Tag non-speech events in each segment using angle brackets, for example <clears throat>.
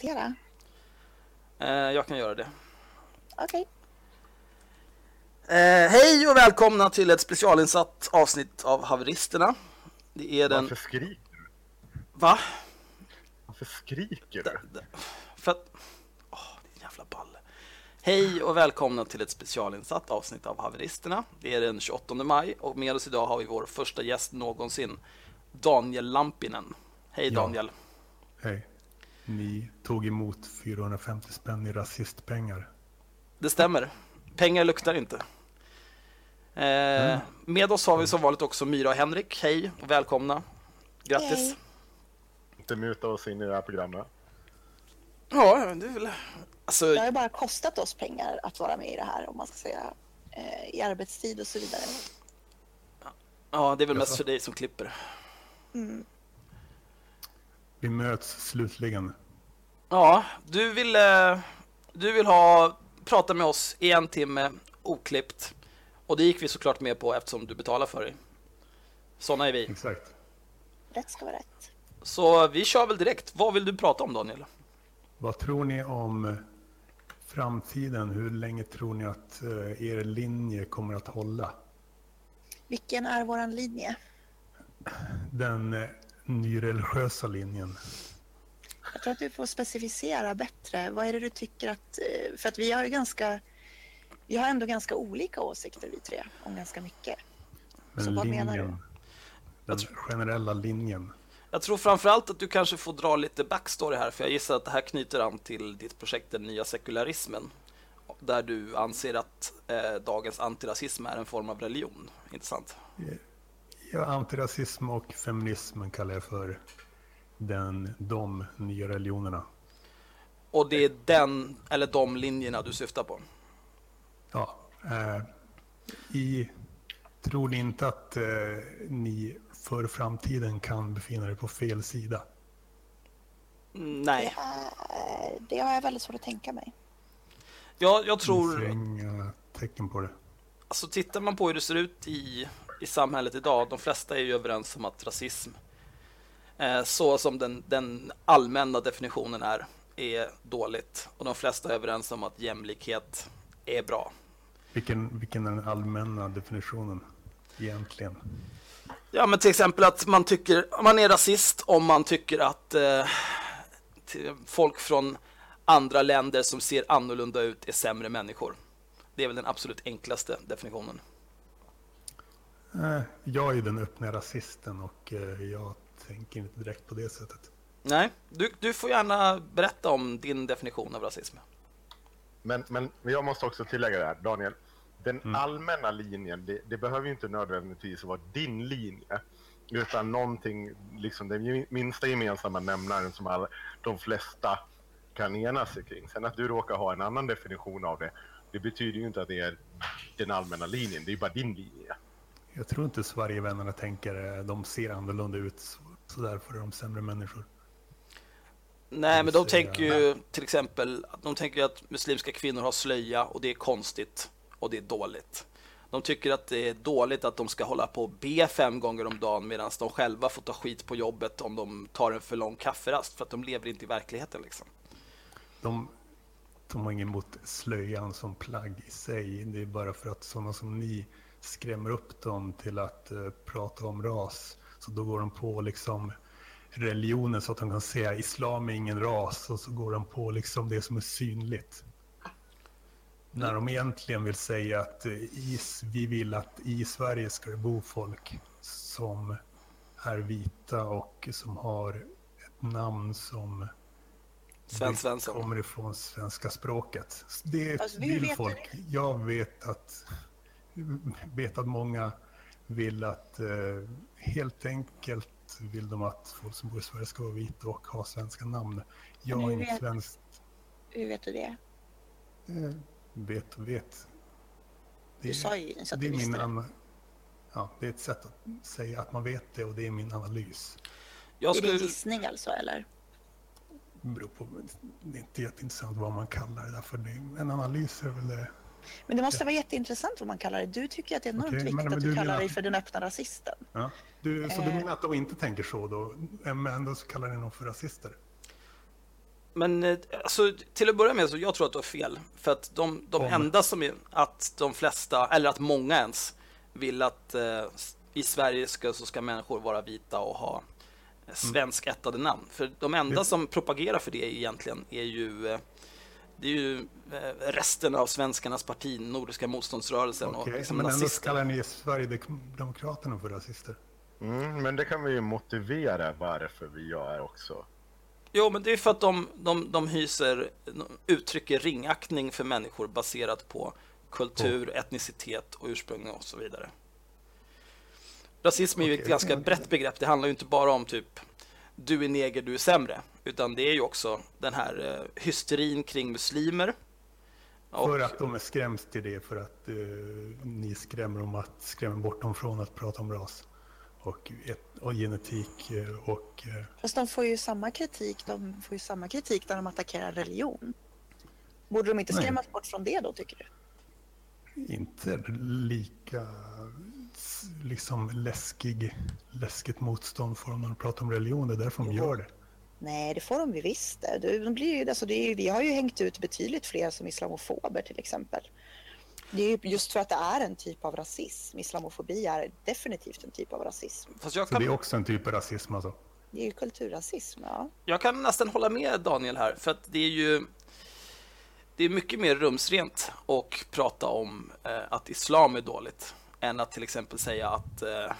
presentera? Eh, jag kan göra det. Okej. Eh, hej och välkomna till ett specialinsatt avsnitt av Haveristerna. Det är den... Varför skriker du? Va? Varför skriker du? d- För att... Åh, din jävla balle. Hej och välkomna till ett specialinsatt avsnitt av Haveristerna. Det är den 28 maj och med oss idag har vi vår första gäst någonsin, Daniel Lampinen. Hej Ja. Daniel. Hej. Ni tog emot 450 spänn i rasistpengar. Det stämmer. Pengar luktar inte. Eh, med oss har vi som vanligt också Myra och Henrik. Hej och välkomna. Grattis. Hej. Inte muta oss in i det här programmet. Ja, det är väl... Alltså, Det har ju bara kostat oss pengar att vara med i det här om man ska säga eh, i arbetstid och så vidare. ja, det är väl mest för dig som klipper. Mm. Vi möts slutligen. Ja, du vill, eh, du vill ha prata med oss i en timme oklippt. Och det gick vi såklart med på eftersom du betalar för det. Såna är vi. Exakt. Rätt ska vara rätt. Så vi kör väl direkt. Vad vill du prata om Daniel? Vad tror ni om framtiden? Hur länge tror ni att eh, er linje kommer att hålla? Vilken är våran linje? Den eh, nyreligiösa linjen. Jag tror att du får specificera bättre. Vad är det du tycker att... eh, För att vi har ju ganska... Vi har ändå ganska olika åsikter vi tre om ganska mycket. Men Så vad menar linjen. Den generella linjen. Jag tror framförallt att du kanske får dra lite backstory här, för jag gissar att det här knyter an till ditt projekt Den nya sekularismen. Där du anser att eh, dagens antirasism är en form av religion. Intressant. Ja, antirasism och feminism kallar jag för den, de nya religionerna. Och det är den, eller de linjerna du syftar på. Ja, eh, i, tror ni inte att eh, ni för framtiden kan befinna er på fel sida? Mm, Det, Nej, är, det har jag väldigt svårt att tänka mig. jag, jag tror... inga tecken på det. Alltså tittar man på hur det ser ut i, i samhället idag, de flesta är ju överens om att rasism, eh, så som den, den allmänna definitionen är, är dåligt. Och de flesta är överens om att jämlikhet är bra. Vilken, vilken är den allmänna definitionen egentligen? Ja, men till exempel att man tycker, man är rasist om man tycker att eh, folk från andra länder som ser annorlunda ut är sämre människor. Det är väl den absolut enklaste definitionen. Eh, jag är den öppna rasisten och eh, jag tänker inte direkt på det sättet. Nej, du, du får gärna berätta om din definition av rasism. Men, men jag måste också tillägga det här, Daniel. Den allmänna linjen, det, det behöver ju inte nödvändigtvis vara din linje. Utan någonting, liksom den minsta gemensamma nämnaren som alla, de flesta kan ena sig kring. Sen att du råkar ha en annan definition av det, det betyder ju inte att det är den allmänna linjen, det är bara din linje. Jag tror inte Sverigevännerna tänker eh, de ser annorlunda ut så, därför är de sämre människor. Nej, men de tänker ju till exempel de tänker ju att muslimska kvinnor har slöja och det är konstigt och det är dåligt. De tycker att det är dåligt att de ska hålla på och be fem gånger om dagen medan de själva får ta skit på jobbet om de tar en för lång kafferast för att de lever inte i verkligheten liksom. De, de har inget emot slöjan som plagg i sig. Det är bara för att sådana som ni skrämmer upp dem till att eh, prata om ras. Så då går de på liksom religionen så att de kan säga islam är ingen ras och så går de på liksom det som är synligt. När de egentligen vill säga att eh, i, vi vill att i Sverige ska det bo folk som är vita och som har ett namn som Sven det Svensson. kommer ifrån svenska språket. Det Alltså, vi vill folk. Jag vet att, vet att många vill att eh, helt enkelt vill de att folk som bor i Sverige ska vara vita och ha svenska namn. Jag är hur inte vet- svensk. Hur vet du det? Eh, vet och vet. Det, Du sa ju så att det du är visste min det. Ja, det är ett sätt att säga att man vet det och det är min analys. Jag Är det en skulle, gissning alltså eller? Det beror på, det är inte jätteintressant vad man kallar det där för det, en analys är väl det. Men det måste vara jätteintressant vad man kallar det. Du tycker att det är enormt men- viktigt men att du du kallar menar- dig för den öppna rasisten. Ja. Du, så du Eh. menar att de inte tänker så då? Men ändå så kallar ni dem för rasister? Men eh, alltså, till att börja med så jag tror att du har fel. För att de, de Om. enda som är, att de flesta, eller att många ens, vill att eh, i Sverige ska, så ska människor vara vita och ha eh, svensk ättade namn. För de enda som propagerar för det egentligen är ju eh, det är ju eh, resten av svenskarnas parti, Nordiska motståndsrörelsen och Okej, liksom men ändå kallar ni Sverigedemokraterna för rasister. Mm, men det kan vi ju motivera varför vi gör också. Jo, men det är för att de, de, de hyser, de uttrycker ringaktning för människor baserat på kultur, etnicitet och ursprung och så vidare. Rasism är ju ett Okej. ganska brett begrepp. Det handlar ju inte bara om typ du är neger, du är sämre, utan det är ju också den här eh, hysterin kring muslimer. Och, För att de är skräms till det, för att eh, ni skrämmer, om att, skrämmer bort dem från att prata om ras och, et, och genetik eh, och... Eh, Fast de får ju samma kritik. De får ju samma kritik när de attackerar religion. Borde de inte Nej. skrämmas bort från det då, tycker du? inte lika liksom läskig, läskigt motstånd får de när de pratar om religion. Det är därför de gör det. Nej, det får de ju visst. det. Det- De blir ju, alltså det är, vi har ju hängt ut betydligt fler som islamofober till exempel. Det är ju just för att det är en typ av rasism. Islamofobi är definitivt en typ av rasism. fast jag Så det är kan, också en typ av rasism alltså. Det är ju kulturrasism, ja. jag kan nästan hålla med Daniel här, för att det är ju det är mycket mer rumsrent att prata om eh, att islam är dåligt än att till exempel säga att eh,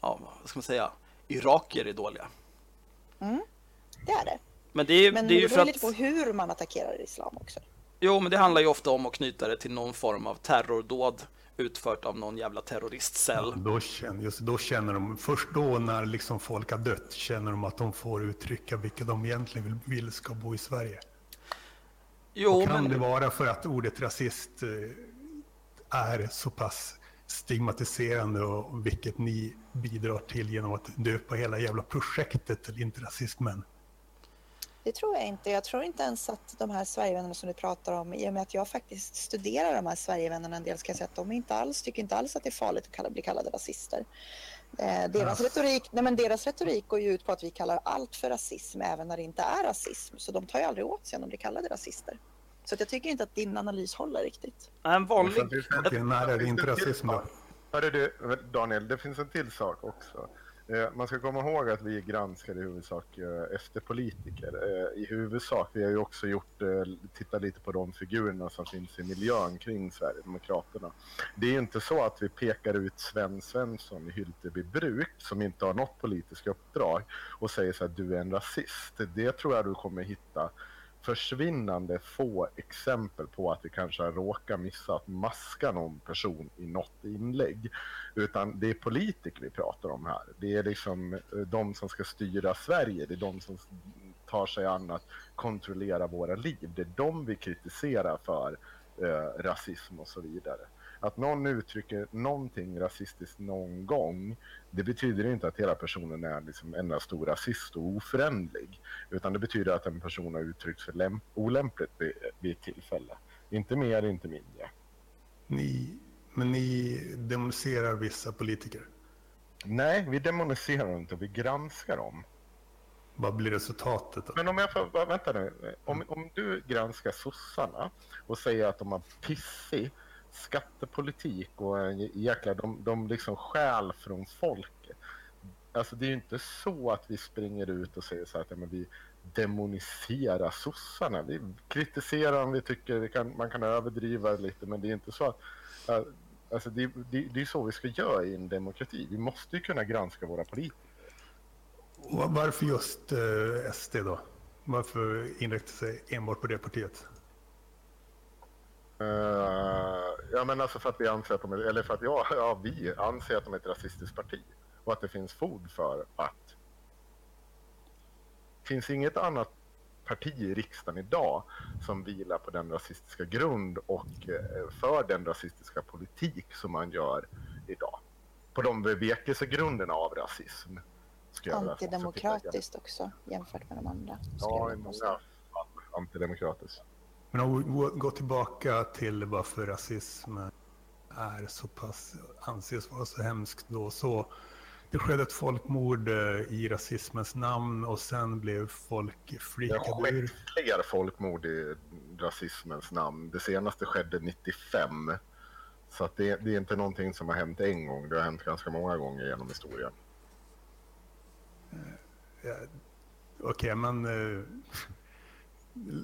ja, vad ska man säga, irakier är dåliga. Det är det. Men det är, Men det är det ju beror för lite på att, hur man attackerar islam också. jo, men det handlar ju ofta om att knyta det till någon form av terrordåd utfört av någon jävla terroristcell. Då känner, just då känner de, först då när liksom folk har dött, känner de att de får uttrycka vilka de egentligen vill, vill ska bo i Sverige. Jo, kan det men vara för att ordet rasist eh, är så pass stigmatiserande och vilket ni bidrar till genom att döpa hela jävla projektet till inte rasismen? Det tror jag inte. Jag tror inte ens att de här Sverigevännerna som du pratar om, i och med att jag faktiskt studerar de här Sverigevännerna en del, ska jag säga att de inte alls, tycker inte alls att det är farligt att kalla, bli kallade rasister. Eh, deras, Ja. retorik, nej men deras retorik går ju ut på att vi kallar allt för rasism, även när det inte är rasism. Så de tar ju aldrig åt sig om de blir kallade rasister. Så att jag tycker inte att din analys håller riktigt. en vanlig... Okej, när är det inte rasism då? Hörru du, Daniel, det finns en till sak också. Eh, Man ska komma ihåg att vi granskar i huvudsak eh, efter politiker. Eh, I huvudsak, vi har ju också gjort, eh, tittat lite på de figurerna som finns i miljön kring Sverigedemokraterna. Det är ju inte så att vi pekar ut Sven Svensson i Hylteby bruk som inte har något politiskt uppdrag och säger så att du är en rasist. Det tror jag du kommer hitta försvinnande få exempel på att vi kanske har råkat missa att maska någon person i något inlägg. Utan det är politiker vi pratar om här. Det är liksom eh, de som ska styra Sverige. Det är de som tar sig an att kontrollera våra liv. Det är de vi kritiserar för eh, rasism och så vidare. Att någon uttrycker någonting rasistiskt någon gång, det betyder inte att hela personen är liksom en stor rasist och oförändlig. Utan det betyder att en person har uttryckt sig läm- olämpligt vid, vid ett tillfälle. Inte mer, inte mindre. Ni, men ni demoniserar vissa politiker. Nej, vi demoniserar inte, vi granskar dem. Vad blir resultatet då? Men om jag får, vänta nu. Om, om du granskar sossarna och säger att de har pissig skattepolitik och en jäkla, de, de liksom stjäl från folket. Alltså det är ju inte så att vi springer ut och säger så att ja, men vi demoniserar sossarna. Vi kritiserar dem, vi tycker vi kan, man kan överdriva lite, men det är inte så att äh, Alltså det, det, det är så vi ska göra i en demokrati. Vi måste ju kunna granska våra politiker. Och Varför just eh, SD då? Varför inrikta sig enbart på det partiet? Uh, ja men alltså för att vi anser att de är, eller för att ja, ja, vi anser att de är ett rasistiskt parti. Och att det finns fog för att. Det finns inget annat parti i riksdagen idag som vilar på den rasistiska grund och eh, för den rasistiska politik som man gör idag. På de bevekelsegrunderna av rasism. jag. Antidemokratiskt också jämfört med de andra. Ja, jag i många fall antidemokratiskt. Men om vi gå- går tillbaka till varför rasism är så pass, anses vara så hemskt då, så det skedde ett folkmord eh, i rasismens namn och sen blev folk Det har folkmord i rasismens namn. Det senaste skedde 95. Så det, det är inte någonting som har hänt en gång. Det har hänt ganska många gånger genom historien. Ja, Okej, men eh,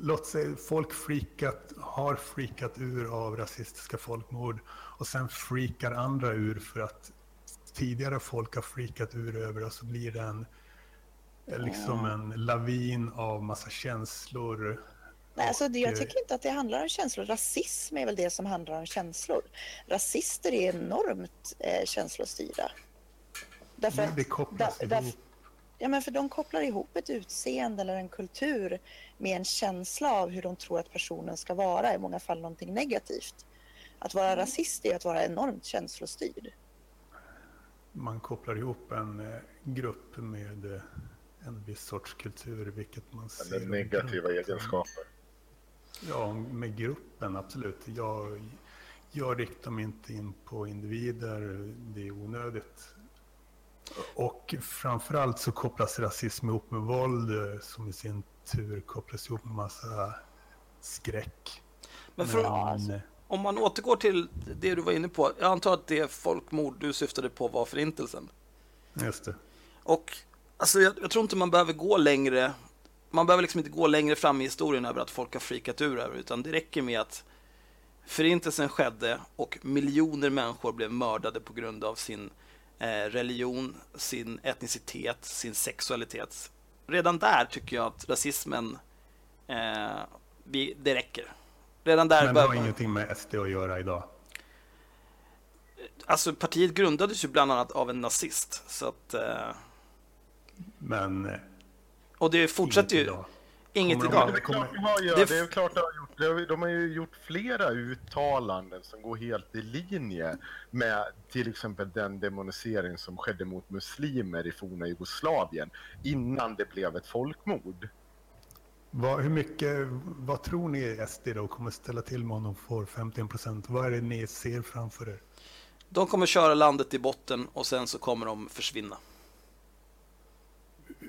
låt säga folk freakat, har freakat ur av rasistiska folkmord och sen freakar andra ur för att tidigare folk har freakat ur över och så blir det en, liksom en lavin av massa känslor. Nej, alltså, jag eh, tycker inte att det handlar om känslor. Rasism är väl det som handlar om känslor. Rasister är enormt eh, känslostyrda. Därför Nej, det kopplas där- ihop. Ja, men för de kopplar ihop ett utseende eller en kultur med en känsla av hur de tror att personen ska vara, i många fall någonting negativt. Att vara rasist är att vara enormt känslostyrd. Man kopplar ihop en eh, grupp med eh, en viss sorts kultur, vilket man ser. Om negativa egenskaper. Ja, med gruppen, absolut. Jag, jag riktar mig inte in på individer, det är onödigt. Och framförallt så kopplas rasism ihop med våld eh, som i sin tur kopplas ihop med massa skräck. Men för, Men, eh, om man återgår till det du var inne på. Jag antar att det folkmord du syftade på var förintelsen. just det. Och alltså, jag, jag tror inte man behöver gå längre. Man behöver liksom inte gå längre fram i historien över att folk har freakat ur över utan det räcker med att förintelsen skedde och miljoner människor blev mördade på grund av sin religion, sin etnicitet, sin sexualitet. Redan där tycker jag att rasismen, eh, vi, det räcker. Redan där Men det har behöver- ingenting med SD att göra idag. Alltså partiet grundades ju bland annat av en nazist. Så att, eh, Men eh, och det fortsätter ju. inget idag. Inget idag. Det är klart de har, ju- Det- det är klart de har gjort. De har- ju gjort flera uttalanden som går helt i linje med till exempel den demonisering som skedde mot muslimer i forna Jugoslavien innan det blev ett folkmord. Vad, hur mycket, vad tror ni SD då kommer ställa till med om de får 51 procent? Vad är det ni ser framför er? De kommer köra landet i botten och sen så kommer de försvinna.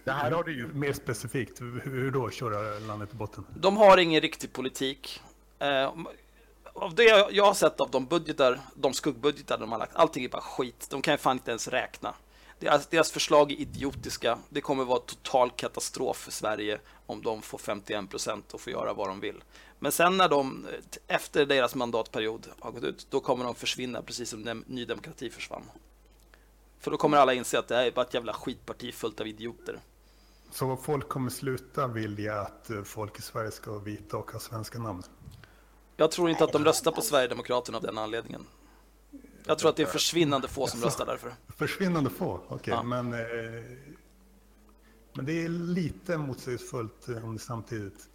Det här har du ju Mer specifikt, hur, då köra landet i botten? De har ingen riktig politik. Eh, av det jag har sett av de budgetar, de skuggbudgetar de har lagt, allting är bara skit. De kan ju fan inte ens räkna. Deras, deras förslag är idiotiska. Det kommer vara total katastrof för Sverige om de får 51 procent och får göra vad de vill. Men sen när de, eh, efter deras mandatperiod har gått ut, då kommer de försvinna precis som Ny Demokrati försvann. För då kommer alla inse att det här är bara ett jävla skitparti fullt av idioter. Så folk kommer sluta vilja att eh, folk i Sverige ska vara vita och ha svenska namn? Jag tror inte att de röstar på Sverigedemokraterna av den anledningen. Jag tror att det är försvinnande få som röstar därför. Försvinnande få, okej. Ja. Men, eh, men det är lite motsägelsefullt eh, om ni samtidigt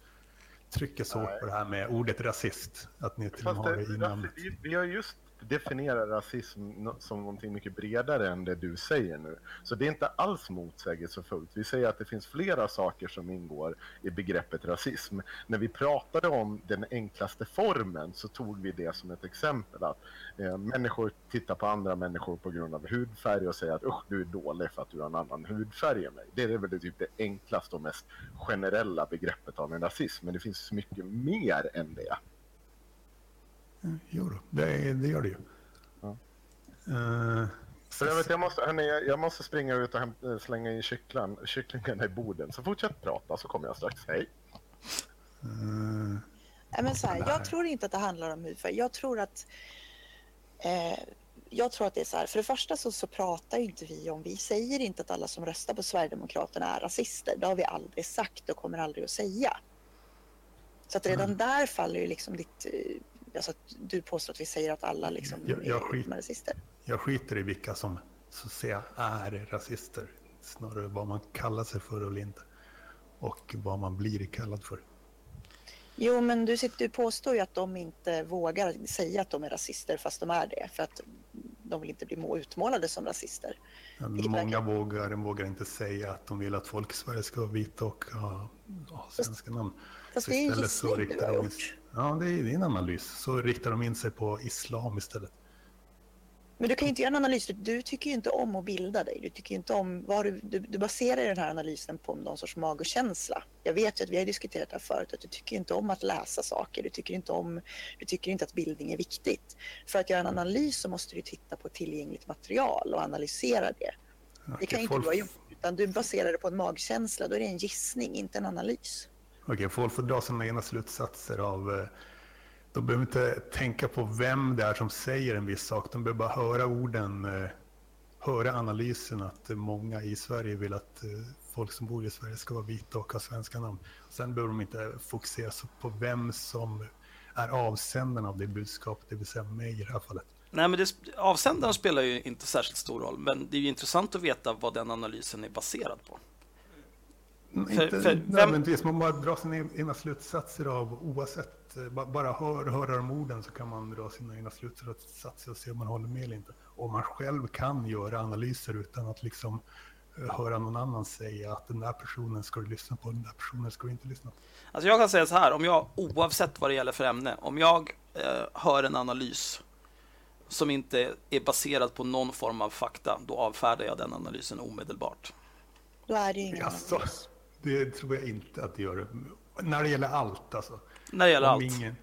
trycker så hårt på det här med ordet rasist. Att ni till och med har det, det i det, namnet. vi, vi har just definierar rasism som någonting mycket bredare än det du säger nu. Så det är inte alls motsägelsefullt. Vi säger att det finns flera saker som ingår i begreppet rasism. När vi pratade om den enklaste formen så tog vi det som ett exempel. Att eh, människor tittar på andra människor på grund av hudfärg och säger att usch, du är dålig för att du har en annan hudfärg än mig. Det är väl det, typ det enklaste och mest generella begreppet av en rasism. Men det finns mycket mer än det. Jo, det, det gör det ju. Ja. För jag, vet, jag, måste, hörni, jag, måste springa ut och hämta, slänga in kycklan, kycklingarna i boden. Så fortsätt prata så kommer jag strax. Hej! Nej, men så här, jag tror inte att det handlar om hudfärg. Jag tror att eh, jag tror att det är så här. För det första så, så pratar inte vi om, vi säger inte att alla som röstar på Sverigedemokraterna är rasister. Det har vi aldrig sagt och kommer aldrig att säga. Så att redan där faller ju liksom ditt, eh, alltså du påstår att vi säger att alla liksom Jag- jag är skit- rasister. jag skiter i vilka som så att säga är rasister. Snarare vad man kallar sig för eller inte. Och vad man blir kallad för. Jo, men du, sitter, du påstår ju att de inte vågar säga att de är rasister fast de är det. För att de vill inte bli må- utmålade som rasister. Många vågar, vågar inte säga att de vill att folk i Sverige ska vara vita och ha, ha svenska namn. Fast Så det är en gissning du har gjort. Ja, det är, en analys. Så riktar de in sig på islam istället. Men du kan ju inte göra en analys. Du tycker ju inte om att bilda dig. Du tycker inte om vad du, du, du baserar den här analysen på någon sorts magkänsla. Jag vet ju att vi har diskuterat det här förut, att du tycker inte om att läsa saker. Du tycker inte om, du tycker inte att bildning är viktigt. För att göra en analys så måste du titta på tillgängligt material och analysera det. Det kan inte du ha gjort, utan du baserar det på en magkänsla. Då är det en gissning, inte en analys. Okej, folk får dra sina egna slutsatser av eh, de behöver inte tänka på vem det är som säger en viss sak. De behöver bara höra orden, eh, höra analysen att många i Sverige vill att eh, folk som bor i Sverige ska vara vita och ha svenska namn. Sen behöver de inte fokusera på vem som är avsändaren av det budskapet, det vill säga mig i det här fallet. Nej, men det, avsändaren spelar ju inte särskilt stor roll, men det är ju intressant att veta vad den analysen är baserad på. Inte för, nödvändigtvis, man bara drar sina egna slutsatser av oavsett, eh, bara hör, höra de orden så kan man dra sina egna slutsatser och se om man håller med eller inte. Om man själv kan göra analyser utan att liksom eh, höra någon annan säga att den där personen ska du lyssna på, den där personen ska du inte lyssna på. Alltså jag kan säga så här, om jag oavsett vad det gäller för ämne, om jag eh, hör en analys som inte är baserad på någon form av fakta, då avfärdar jag den analysen omedelbart. Då är det ingen alltså, analys. Det tror jag inte att det gör. När det gäller allt alltså. När det gäller allt. Ingen...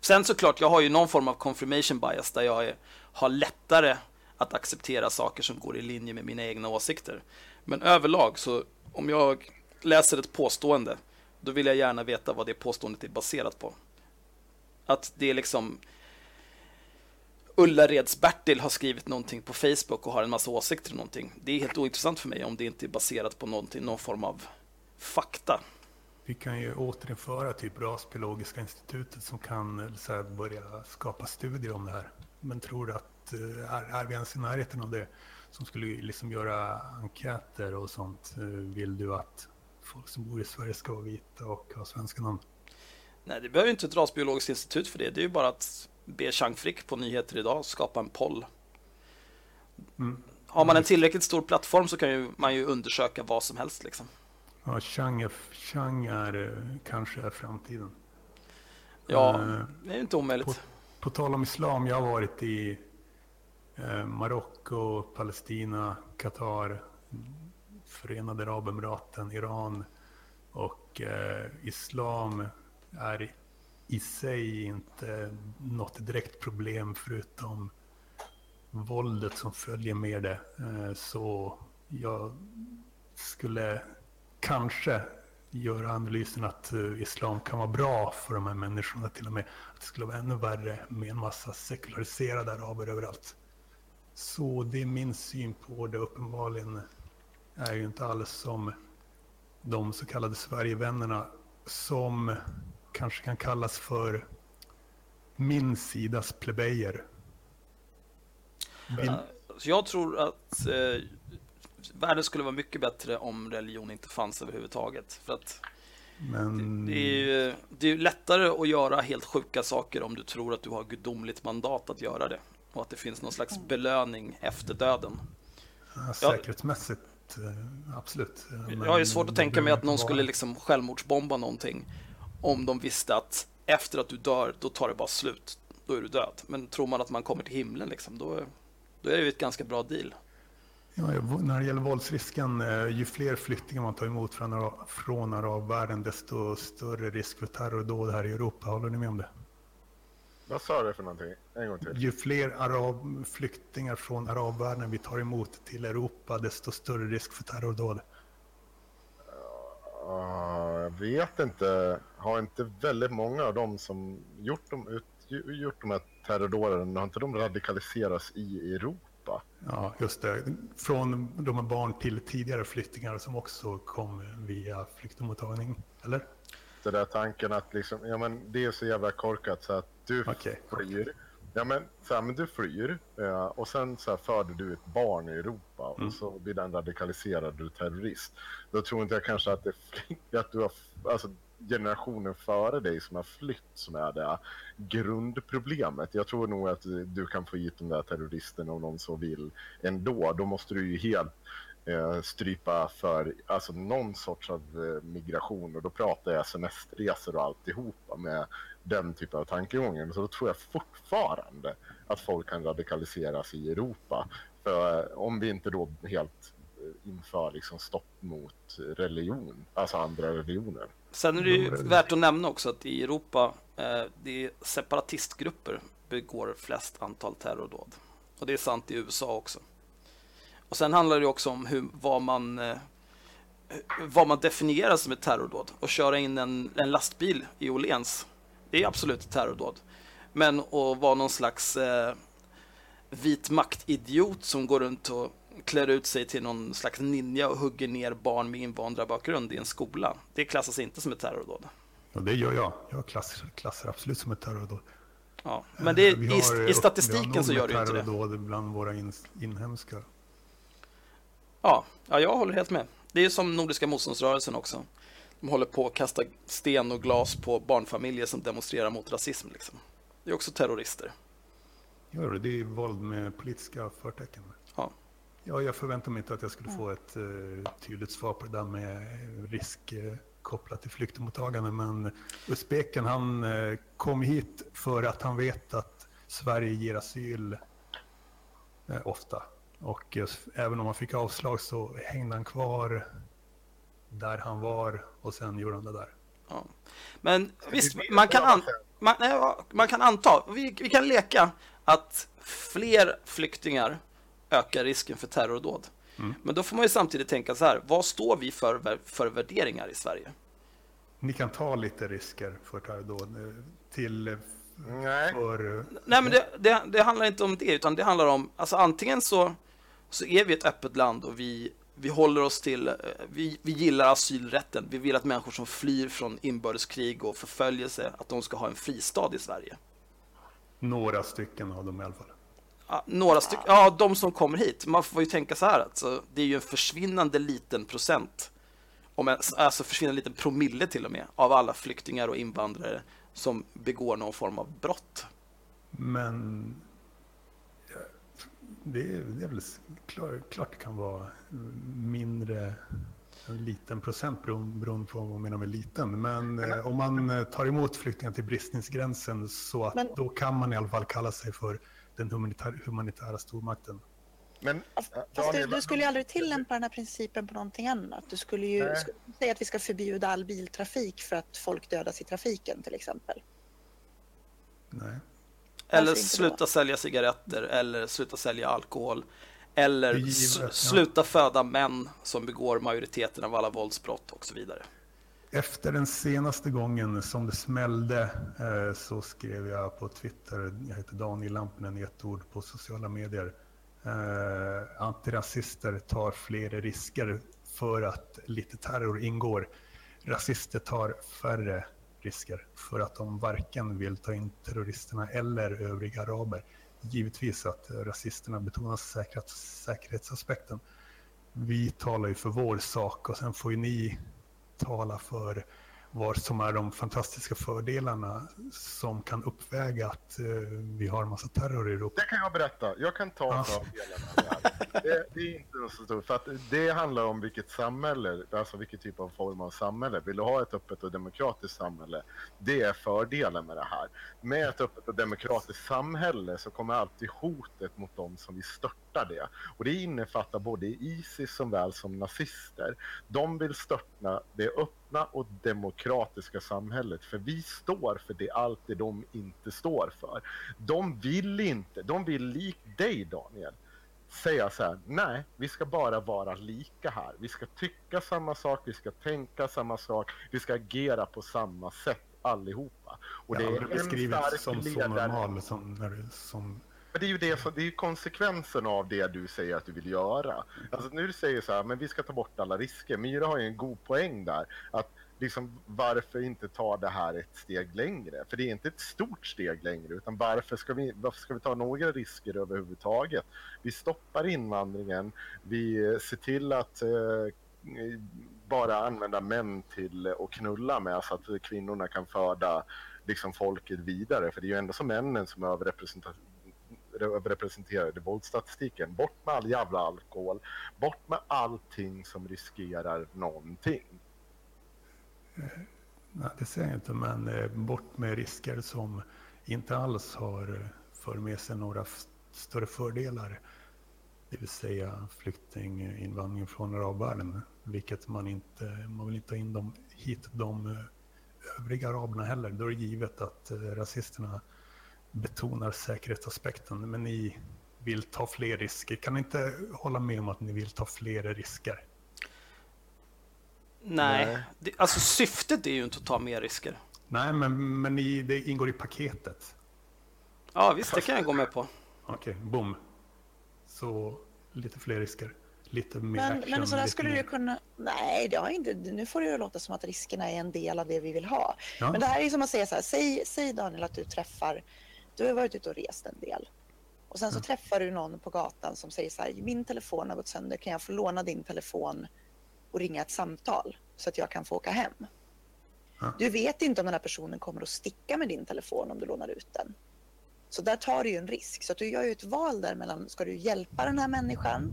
Sen såklart, jag har ju någon form av confirmation bias där jag är, har lättare att acceptera saker som går i linje med mina egna åsikter. Men överlag så om jag läser ett påstående, då vill jag gärna veta vad det påståendet är baserat på. Att det är liksom Ullareds Bertil har skrivit någonting på Facebook och har en massa åsikter om någonting. Det är helt ointressant för mig om det inte är baserat på någonting, någon form av fakta. Vi kan ju återinföra typ Rasbiologiska institutet som kan så här, börja skapa studier om det här. Men tror du att eh, är, är vi ens i närheten av det som skulle liksom göra enkäter och sånt? Eh, vill du att folk som bor i Sverige ska vara vita och ha svenska namn? Nej, det behöver inte ett rasbiologiskt institut för det. Det är ju bara att be Chang Frick på Nyheter idag skapa en poll. Mm. Har man en tillräckligt stor plattform så kan ju, man ju undersöka vad som helst. Liksom. Ja, är eh, kanske är framtiden. Ja, uh, det är inte omöjligt. På, på tal om islam, jag har varit i eh, Marocko, Palestina, Qatar, Förenade Arabemiraten, Iran. Och eh, islam är i sig inte något direkt problem förutom våldet som följer med det. Eh, så jag skulle kanske göra analysen att uh, islam kan vara bra för de här människorna till och med. Att det skulle vara ännu värre med en massa sekulariserade araber överallt. Så det är min syn på det. Uppenbarligen är ju inte alls som de så kallade Sverigevännerna som kanske kan kallas för min sidas plebejer. Vill... Jag tror att eh, världen skulle vara mycket bättre om religion inte fanns överhuvudtaget. För att Men... det, det, är ju, det är lättare att göra helt sjuka saker om du tror att du har gudomligt mandat att göra det. Och att det finns någon slags belöning efter döden. Ja, säkerhetsmässigt, eh, absolut. Men jag har ju svårt att tänka mig att någon skulle liksom självmordsbomba någonting om de visste att efter att du dör, då tar det bara slut. Då är du död. Men tror man att man kommer till himlen, liksom, då, då är det ju ett ganska bra deal. Ja, när det gäller våldsrisken, eh, ju fler flyktingar man tar emot från, från arabvärlden, desto större risk för terrordåd här i Europa. Håller ni med om det? Vad sa du för någonting? En gång till. Ju fler arab, flyktingar från arabvärlden vi tar emot till Europa, desto större risk för terrordåd. Uh, jag vet inte. Har inte väldigt många av dem som gjort de, gjort de här terrordåden, har inte de radikaliserats i Europa? Europa. Ja, just det. Från de barn till tidigare flyktingar som också kom via flyktingmottagning, eller? Det där tanken att liksom, ja men det är så jävla korkat så att du okay. flyr. Ja men, så här, men du flyr ja, och sen så här, föder du ett barn i Europa mm. och så blir den radikaliserad du terrorist. Då tror inte jag kanske att, det, att du har, alltså generationen före dig som har flytt som är det grundproblemet. Jag tror nog att du kan få hit de där terroristerna om någon så vill ändå. Då måste du ju helt eh, strypa för alltså någon sorts av eh, migration och då pratar jag semesterresor och alltihopa med den typen av tankegången så då tror jag fortfarande att folk kan radikaliseras i Europa. För eh, om vi inte då helt eh, inför liksom stopp mot religion, alltså andra religioner. Sen är det ju värt att nämna också att i Europa, eh, det är separatistgrupper begår flest antal terrordåd. Och det är sant i USA också. Och sen handlar det också om hur, vad, man, eh, vad man definierar som ett terrordåd. Att köra in en, en lastbil i Åhléns, det är absolut ett terrordåd. Men att vara någon slags eh, vit maktidiot som går runt och klär ut sig till någon slags ninja och hugger ner barn med invandrarbakgrund i en skola. Det klassas inte som ett terrordåd. Och det gör jag. Jag klassar, klassar absolut som ett terrordåd. Ja, men det, Vi i, har- i statistiken vi har så gör det inte det. terrordåd bland våra in, inhemska. Ja, ja, jag håller helt med. Det är som Nordiska motståndsrörelsen också. De håller på att kasta sten och glas på barnfamiljer som demonstrerar mot rasism. Liksom. Det är också terrorister. Gör det? Det är våld med politiska förtecken. Ja. Ja, jag förväntar mig inte att jag skulle få ett eh, tydligt svar på det där med risk eh, kopplat till flyktingmottagande. Men usbeken han eh, kom hit för att han vet att Sverige ger asyl eh, ofta. Och eh, även om han fick avslag så hängde han kvar där han var och sen gjorde han det där. Ja. Men visst, man kan, an, man, nej, man kan anta, vi, vi kan leka att fler flyktingar ökar risken för terrordåd. Men då får man ju samtidigt tänka så här, vad står vi för, för värderingar i Sverige? Ni kan ta lite risker för terrordåd eh, till eh, Nej, för... Nej, men det, det, det handlar inte om det, utan det handlar om, alltså antingen så, så är vi ett öppet land och vi, vi håller oss till, eh, vi, vi gillar asylrätten. Vi vill att människor som flyr från inbördeskrig och förföljelse, att de ska ha en fristad i Sverige. Några stycken av dem i alla fall. Några stycken, ja, de som kommer hit. Man får ju tänka så här, alltså, det är ju en försvinnande liten procent, om en, alltså försvinnande liten promille till och med, av alla flyktingar och invandrare som begår någon form av brott. Men det är, det är väl klar, klart det kan vara mindre, en liten procent beroende beroende på vad man menar med liten. Men eh, om man eh, tar emot flyktingar till bristningsgränsen så att Men- då kan man i alla fall kalla sig för den humanitär, humanitära stormakten. men Fast äh, du, Daniel, du skulle ju aldrig tillämpa den här principen på någonting annat. Du skulle ju Nej. säga att vi ska förbjuda all biltrafik för att folk dödas i trafiken till exempel. Nej. Eller inte då? sluta sälja cigaretter, eller sluta sälja alkohol. Eller givet, s- ja. sluta föda män som begår majoriteten av alla våldsbrott och så vidare. Efter den senaste gången som det smällde eh, så skrev jag på Twitter, jag heter Daniel Lampinen i ett ord på sociala medier. Eh, antirasister tar fler risker för att lite terror ingår. Rasister tar färre risker för att de varken vill ta in terroristerna eller övriga araber. Givetvis att rasisterna betonar säkerhets, säkerhetsaspekten. Vi talar ju för vår sak och sen får ju ni tala för vad som är de fantastiska fördelarna som kan uppväga att eh, vi har en massa terror i Europa. Det kan jag berätta. Jag kan ta Ja. fördelarna det. Det, det är inte så stort. För att det handlar om vilket samhälle, alltså vilken typ av form av samhälle. Vill du ha ett öppet och demokratiskt samhälle? Det är fördelen med det här. Med ett öppet och demokratiskt samhälle så kommer alltid hotet mot dem som vill störta det. Och det innefattar både Isis som väl som nazister. De vill störta det öppna och demokratiska samhället. För vi står för det allt det de inte står för. De vill inte, de vill lik dig Daniel, säga så här, nej, vi ska bara vara lika här. Vi ska tycka samma sak, vi ska tänka samma sak, vi ska agera på samma sätt allihopa. Och har aldrig en stark som så ledare- normal som, det- som men det är ju det som, det är konsekvensen av det du säger att du vill göra. Alltså nu säger du så här, men vi ska ta bort alla risker. Myra har ju en god poäng där. Att liksom, varför inte ta det här ett steg längre? För det är inte ett stort steg längre, utan varför ska vi, varför ska vi ta några risker överhuvudtaget? Vi stoppar invandringen, vi eh, ser till att eh, bara använda män till att knulla med så att kvinnorna kan föda liksom folket vidare. För det är ju ändå som männen som är överrepresenterade överrepresenterade i våldsstatistiken. Bort med all jävla alkohol. Bort med allting som riskerar någonting. Eh, nej, det säger jag inte, men eh, bort med risker som inte alls har eh, för med sig några större fördelar. Det vill säga flyktinginvandring från arabvärlden, vilket man inte, man vill inte ha in dem hit, de övriga araberna heller. Då är det givet att rasisterna betonar säkerhetsaspekten, men ni vill ta fler risker. Kan ni inte hålla med om att ni vill ta fler risker? Nej, Nej. Det, alltså syftet är ju inte att ta mer risker. Nej, men, men i, det ingår i paketet. Ja, visst, det kan jag gå med på. Okej, okay, boom. Så lite fler risker. Lite mer men, action. Men så där skulle mer... du kunna... Nej, det har inte... nu får det ju låta som att riskerna är en del av det vi vill ha. Ja. Men det här är som att säga så här, säg, säg Daniel att du träffar... Du har varit ute och rest en del. Och sen så ja. träffar du någon på gatan som säger så här, min telefon har gått sönder, kan jag få låna din telefon och ringa ett samtal så att jag kan få åka hem? Ja. Du vet inte om den här personen kommer att sticka med din telefon om du lånar ut den. Så där tar du ju en risk. Så att du gör ju ett val där mellan, ska du hjälpa den här människan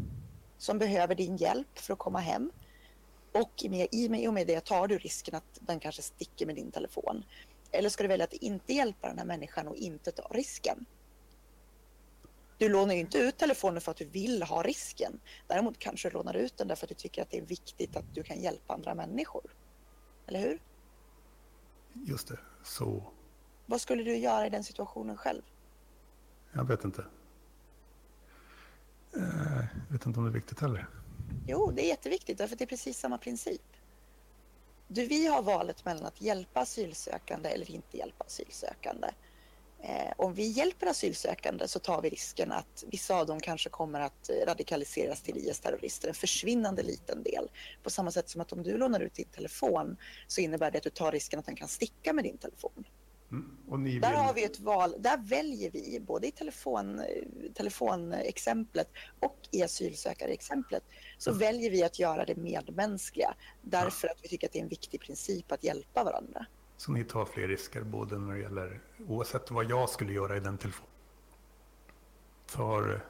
som behöver din hjälp för att komma hem? Och i och med det tar du risken att den kanske sticker med din telefon. Eller ska du välja att inte hjälpa den här människan och inte ta risken? Du lånar ju inte ut telefonen för att du vill ha risken. Däremot kanske du lånar ut den därför att du tycker att det är viktigt att du kan hjälpa andra människor. Eller hur? Just det, så. Vad skulle du göra i den situationen själv? Jag vet inte. Eh, jag vet inte om det är viktigt heller. Jo, det är jätteviktigt därför att det är precis samma princip. Du, vi har valet mellan att hjälpa asylsökande eller inte hjälpa asylsökande. Eh, om vi hjälper asylsökande så tar vi risken att vissa av dem kanske kommer att radikaliseras till IS-terrorister, en försvinnande liten del. På samma sätt som att om du lånar ut din telefon så innebär det att du tar risken att den kan sticka med din telefon. Mm. Där har vi ett val, där väljer vi både i telefon, telefonexemplet och i asylsökarexemplet så mm. väljer vi att göra det medmänskliga därför ja. att vi tycker att det är en viktig princip att hjälpa varandra. Så ni tar fler risker både när det gäller, oavsett vad jag skulle göra i den telefonen, tar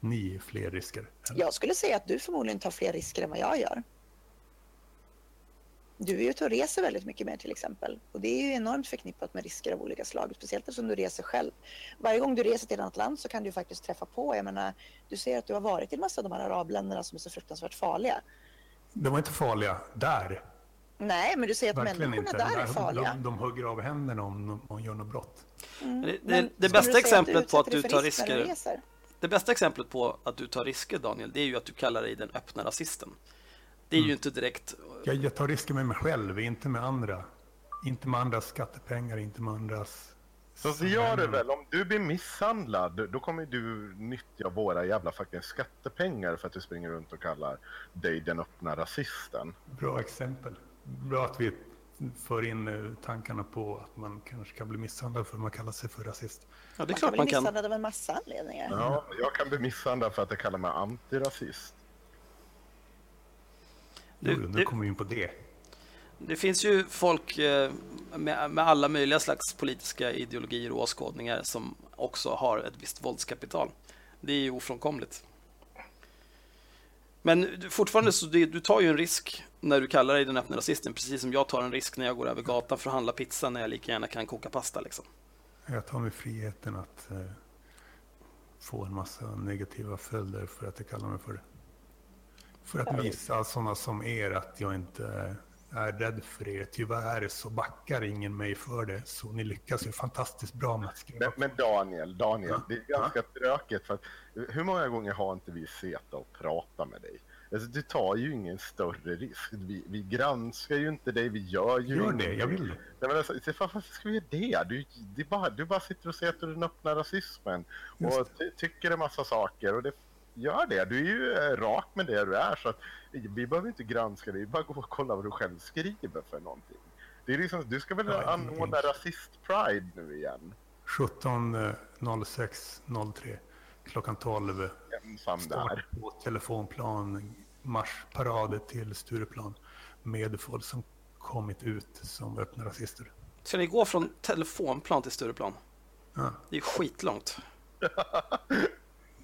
ni fler risker? Eller? Jag skulle säga att du förmodligen tar fler risker än vad jag gör. Du är ute och reser väldigt mycket mer till exempel. Och det är ju enormt förknippat med risker av olika slag, speciellt eftersom du reser själv. Varje gång du reser till ett annat land så kan du faktiskt träffa på, jag menar, du ser att du har varit i en massa av de här arabländerna som är så fruktansvärt farliga. De var inte farliga där. Nej, men du säger att Verkligen människorna inte. där är farliga. De, de, hugger av händerna om de gör något brott. Mm. Det, det, det bästa exemplet på att du tar risker det bästa exemplet på att du tar risker, Daniel, det är ju att du kallar dig den öppna rasisten. Det är mm. ju inte direkt... Jag, jag tar risker med mig själv, inte med andra. Inte med andras skattepengar, inte med andras... Så, så gör det väl, om du blir misshandlad, då kommer du nyttja våra jävla fucking skattepengar för att du springer runt och kallar dig den öppna rasisten. Bra exempel. Bra att vi för in eh, tankarna på att man kanske kan bli misshandlad för att man kallar sig för rasist. Ja, det är man klart kan bli misshandlad av en massa anledningar. Ja, jag kan bli misshandlad för att jag kallar mig antirasist. Du, nu kommer vi in på det. Det finns ju folk eh, med, med, alla möjliga slags politiska ideologier och åskådningar som också har ett visst våldskapital. Det är ju ofrånkomligt. Men fortfarande så du, du tar ju en risk när du kallar dig den öppna rasisten, precis som jag tar en risk när jag går över gatan för att handla pizza när jag lika gärna kan koka pasta. Liksom. Jag tar mig friheten att eh, få en massa negativa följder för att jag kallar mig för det. För att visa sådana som er att jag inte är rädd för er. Tyvärr så backar ingen mig för det. Så ni lyckas ju fantastiskt bra med att skriva. Men, men Daniel, Daniel, ja. det är ganska ja. tråkigt. För att, hur många gånger har inte vi sett och pratat med dig? Alltså, du tar ju ingen större risk. Vi, vi granskar ju inte dig, vi gör ju Gör det, jag vill det. men alltså, varför ska vi göra det? Du, det bara, du bara sitter och ser att den öppna rasismen och ty tycker en massa saker. Och det gör det. Du är ju eh, rak med det du är. Så att, vi behöver inte granska dig, vi bara gå och kolla vad du själv skriver för någonting. Det är liksom, du ska väl ja, anordna rasist-pride nu igen? 17.06.03 klockan 12. Ensam där. På telefonplan, marschparad till Stureplan med folk som kommit ut som öppna rasister. Ska ni gå från telefonplan till Stureplan? Ja. Det är skitlångt. <laughs>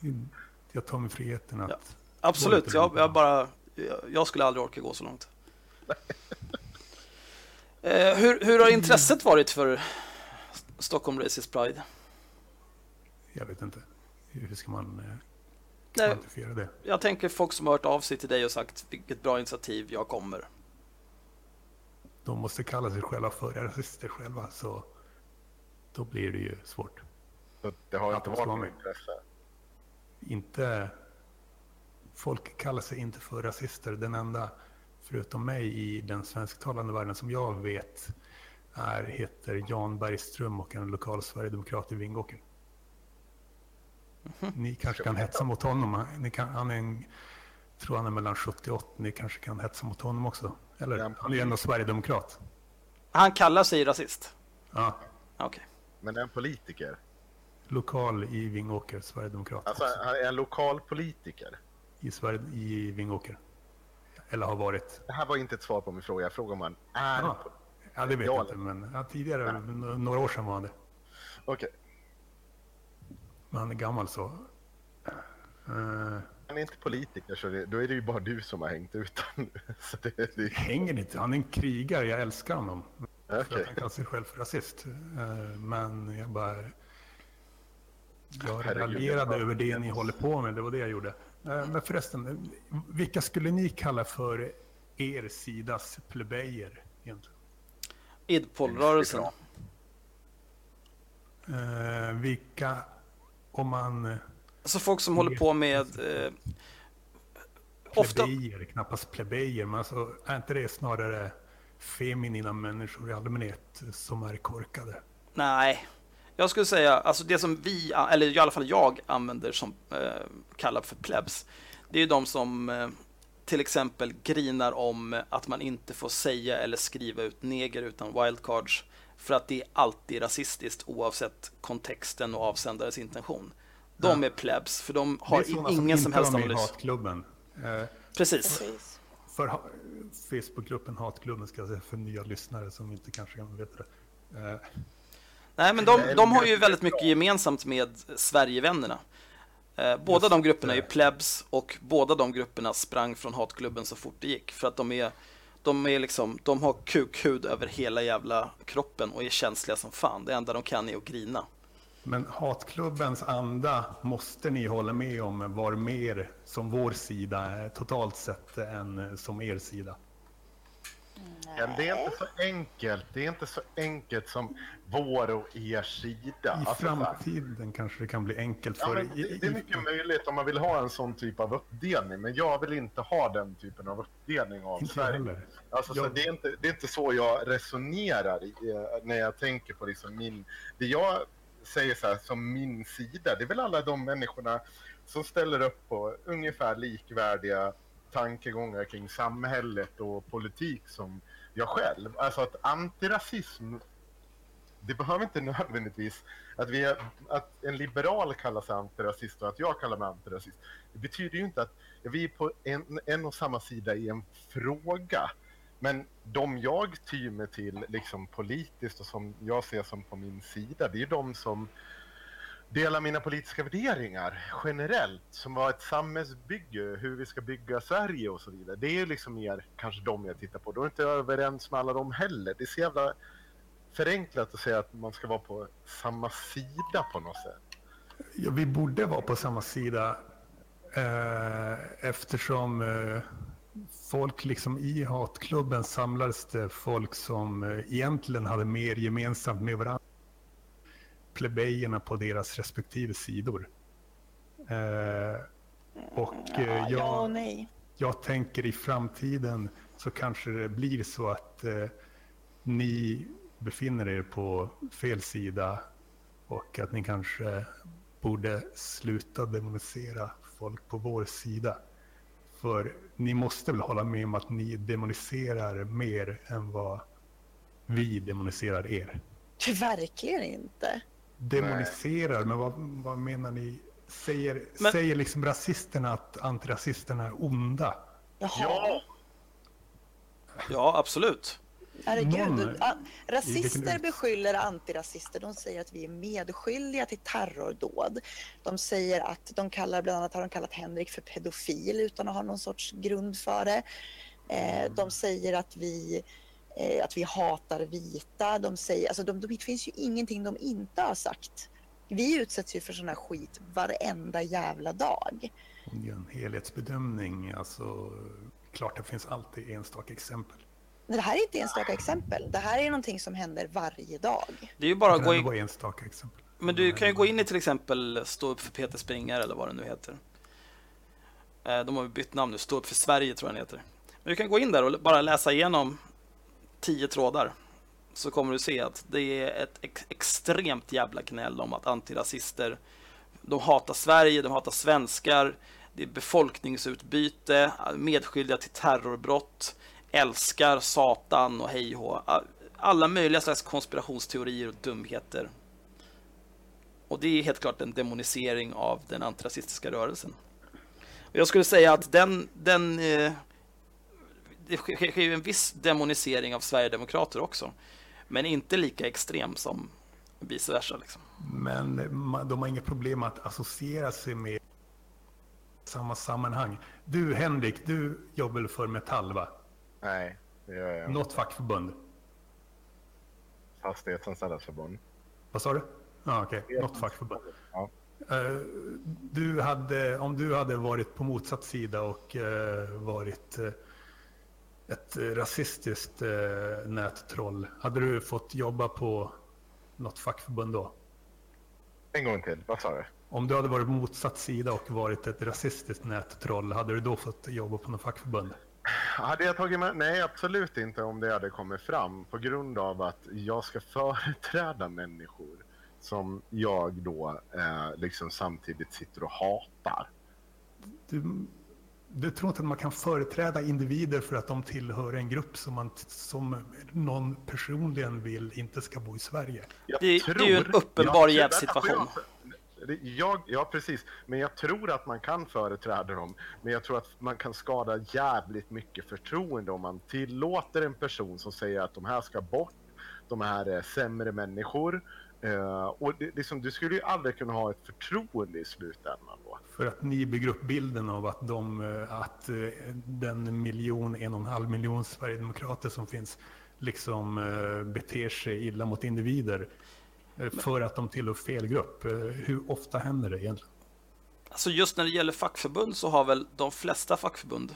<laughs> jag tar mig friheten att... Ja. Absolut, jag, jag, bara, jag, jag, skulle aldrig orka gå så långt. <laughs> Eh, hur, hur har intresset varit för Stockholm Racist Pride? Jag vet inte. Hur ska man eh, kvantifiera det? jag tänker folk som har hört av sig till dig och sagt vilket bra initiativ, jag kommer. De måste kalla sig själva för rasister själva, så då blir det ju svårt. Så det har inte varit något intresse. Inte... Folk kallar sig inte för rasister. Den enda, förutom mig, i den svensktalande världen som jag vet är, heter Jan Bergström och en lokal sverigedemokrat i Vingåker. Ni kanske kan hetsa mot honom. Ni kan, han är en, tror han är mellan 70 och 80. Ni kanske kan hetsa mot honom också. Eller? Ja. Han är ju ändå sverigedemokrat. Han kallar sig rasist? Ja, Okej. Men är en politiker. Lokal i Vingåker, sverigedemokrat. Alltså också. han är en lokal politiker. I, Sverige, I Vingåker. Eller har varit. Det här var inte ett svar på min fråga. Jag frågade om han är Ja, ja det vet Ja, jag inte. Men ja, tidigare, n- några år sedan var han det. Okej. Men han är gammal så. Uh, Han är inte politiker så det, då är det ju bara du som har hängt ut honom. <laughs> Det, det, hänger inte. Han är en krigare. Jag älskar honom. Att han kallar sig själv för rasist. Eh, men jag bara... Jag raljerade över det ni håller på med. Det var det jag gjorde. Eh, men förresten, vilka skulle ni kalla för er sidas plebejer egentligen? Idpol-rörelsen. Eh, vilka, om man... Alltså folk som håller på med... Eh, ofta... Plebejer, knappast plebejer, men alltså, är inte det snarare feminina människor i allmänhet som är korkade? Nej, jag skulle säga alltså det som vi, eller i alla fall jag använder som eh, kallar för plebs. Det är ju de som eh, till exempel grinar om att man inte får säga eller skriva ut neger utan wildcards för att det är alltid rasistiskt oavsett kontexten och avsändares intention. De Ja. är plebs för de Det har är sådana ingen inte som helst analys. Hatklubben. Eh, Precis. Precis. för ha- Facebookgruppen Hatklubben ska jag säga för nya lyssnare som inte kanske kan veta det. Eh, Nej, men de, de har ju väldigt mycket gemensamt med Sverigevännerna. Eh, båda de grupperna är ju plebs och båda de grupperna sprang från hatklubben så fort det gick. För att de är, de är liksom, de har kukhud över hela jävla kroppen och är känsliga som fan. Det enda de kan är att grina. Men Hatklubbens anda måste ni hålla med om var mer som vår sida totalt sett än som er sida. Men det är inte så enkelt. Det är inte så enkelt som vår och er sida. I Alltså, så framtiden kanske det kan bli enkelt Ja, för i- det, det är i- mycket möjligt om man vill ha en sån typ av uppdelning, men jag vill inte ha den typen av uppdelning av Inte Sverige. heller. Alltså, så Jag- det, är inte, det är inte så jag resonerar i, eh, när jag tänker på liksom min... Det jag säger så här, som min sida, det är väl alla de människorna som ställer upp på ungefär likvärdiga tankegångar kring samhället och politik som jag själv. Alltså att antirasism det behöver inte nödvändigtvis att, vi är, att en liberal kallar sig antirasist och att jag kallar mig antirasist. Det betyder ju inte att vi är på en, en och samma sida i en fråga. Men de jag tyr mig till liksom politiskt och som jag ser som på min sida, det är de som delar mina politiska värderingar generellt, som var ett samhällsbygge, hur vi ska bygga Sverige och så vidare. Det är ju liksom mer kanske de jag tittar på. Då är inte jag överens med alla dem heller. Det är så jävla förenklat att säga att man ska vara på samma sida på något sätt. Ja, vi borde vara på samma sida eh, eftersom eh, folk liksom i hatklubben samlades det folk som eh, egentligen hade mer gemensamt med varandra. Plebejerna på deras respektive sidor. Eh, och eh, Ja, ja och jag, nej. jag tänker i framtiden så kanske det blir så att eh, ni befinner er på fel sida och att ni kanske borde sluta demonisera folk på vår sida. För ni måste väl hålla med om att ni demoniserar mer än vad vi demoniserar er. Verkligen inte. Demoniserar, men vad, vad menar ni? Säger, Men- säger liksom rasisterna att antirasisterna är onda? Jaha. Ja, Ja, absolut. Herregud. Någon- Rasister beskyller antirasister. De säger att vi är medskyldiga till terrordåd. De säger att de kallar, bland annat har de kallat Henrik för pedofil utan att ha någon sorts grund för det. Eh, de säger att vi eh, att vi hatar vita. De säger, alltså de, de, det finns ju ingenting de inte har sagt. Vi utsätts ju för sån här skit varenda jävla dag. Det är en helhetsbedömning. Alltså, klart det finns alltid enstaka exempel. Men det här är inte enstaka exempel. Det här är någonting som händer varje dag. Det är ju bara att gå in... enstaka exempel. Men du kan ju gå in i till exempel Stå upp för Peter Springare eller vad det nu heter. Eh, de har bytt namn nu, Stå upp för Sverige tror jag den heter. Men du kan gå in där och bara läsa igenom tio trådar. Så kommer du se att det är ett ex extremt jävla gnäll om att antirasister, de hatar Sverige, de hatar svenskar, det är befolkningsutbyte, medskyldiga till terrorbrott, älskar Satan och hej och Alla möjliga slags konspirationsteorier och dumheter. Och det är helt klart en demonisering av den antirasistiska rörelsen. Och jag skulle säga att den, den eh, det sker ju en viss demonisering av Sverigedemokrater också. Men inte lika extrem som vice versa. Liksom. Men de har inga problem att associera sig med samma sammanhang. Du Henrik, du jobbar för Metall va? Nej, det gör jag Något fackförbund? Fastighetsanställdas förbund. Vad sa du? Ah, Okej, okay. något fackförbund. Ja. Uh, du hade, om du hade varit på motsatt sida och uh, varit uh, ett rasistiskt nättroll, hade du fått jobba på något fackförbund då? En gång till, vad sa du? Om du hade varit på motsatt sida och varit ett rasistiskt nättroll, hade du då fått jobba på något fackförbund? Hade jag tagit med? Nej, absolut inte om det hade kommit fram på grund av att jag ska företräda människor som jag då eh, liksom samtidigt sitter och hatar. Du, du tror inte att man kan företräda individer för att de tillhör en grupp som, man, som någon personligen vill inte ska bo i Sverige? Det, tror, det, är ju en uppenbar jävsituation. Jag, ja, precis. Men jag tror att man kan företräda dem. Men jag tror att man kan skada jävligt mycket förtroende om man tillåter en person som säger att de här ska bort, de här är sämre människor. Uh, och det, liksom, du skulle ju aldrig kunna ha ett förtroende i slutändan då. För att ni bygger upp bilden av att, de, eh, att eh, den miljon, en och en halv miljon Sverigedemokrater som finns liksom uh, beter sig illa mot individer. För att de tillhör fel grupp. Hur ofta händer det egentligen? Alltså just när det gäller fackförbund så har väl de flesta fackförbund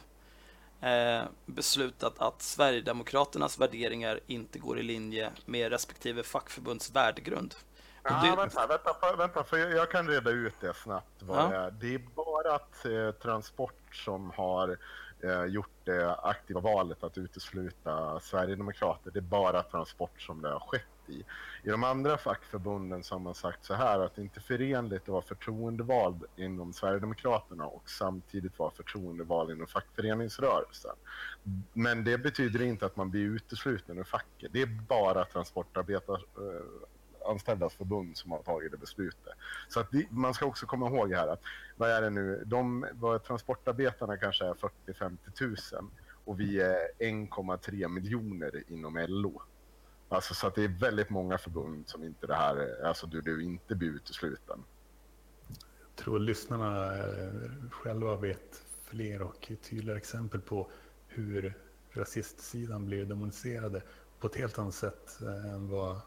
eh, beslutat att Sverigedemokraternas värderingar inte går i linje med respektive fackförbunds värdegrund. Ja, det... vänta, vänta, för, vänta, för jag kan reda ut det snabbt. Vad ja. det, är. det är bara att eh, Transport som har eh, gjort det aktiva valet att utesluta Sverigedemokrater. Det är bara Transport som det har skett i. I de andra fackförbunden så har man sagt så här att det inte är förenligt att vara förtroendevald inom Sverigedemokraterna och samtidigt vara förtroendevald inom fackföreningsrörelsen. Men det betyder inte att man blir utesluten ur facket. Det är bara transportarbetarnas eh, förbund som har tagit det beslutet. Så att det, man ska också komma ihåg här att vad är det nu? De, vad transportarbetarna kanske är 40-50 000 och vi är 1,3 miljoner inom LO. Alltså så att det är väldigt många förbund som inte det här, alltså du, du inte blir utesluten. Jag tror lyssnarna eh, själva vet fler och tydligare exempel på hur rasistsidan blir demoniserade på ett helt annat sätt eh, än vad...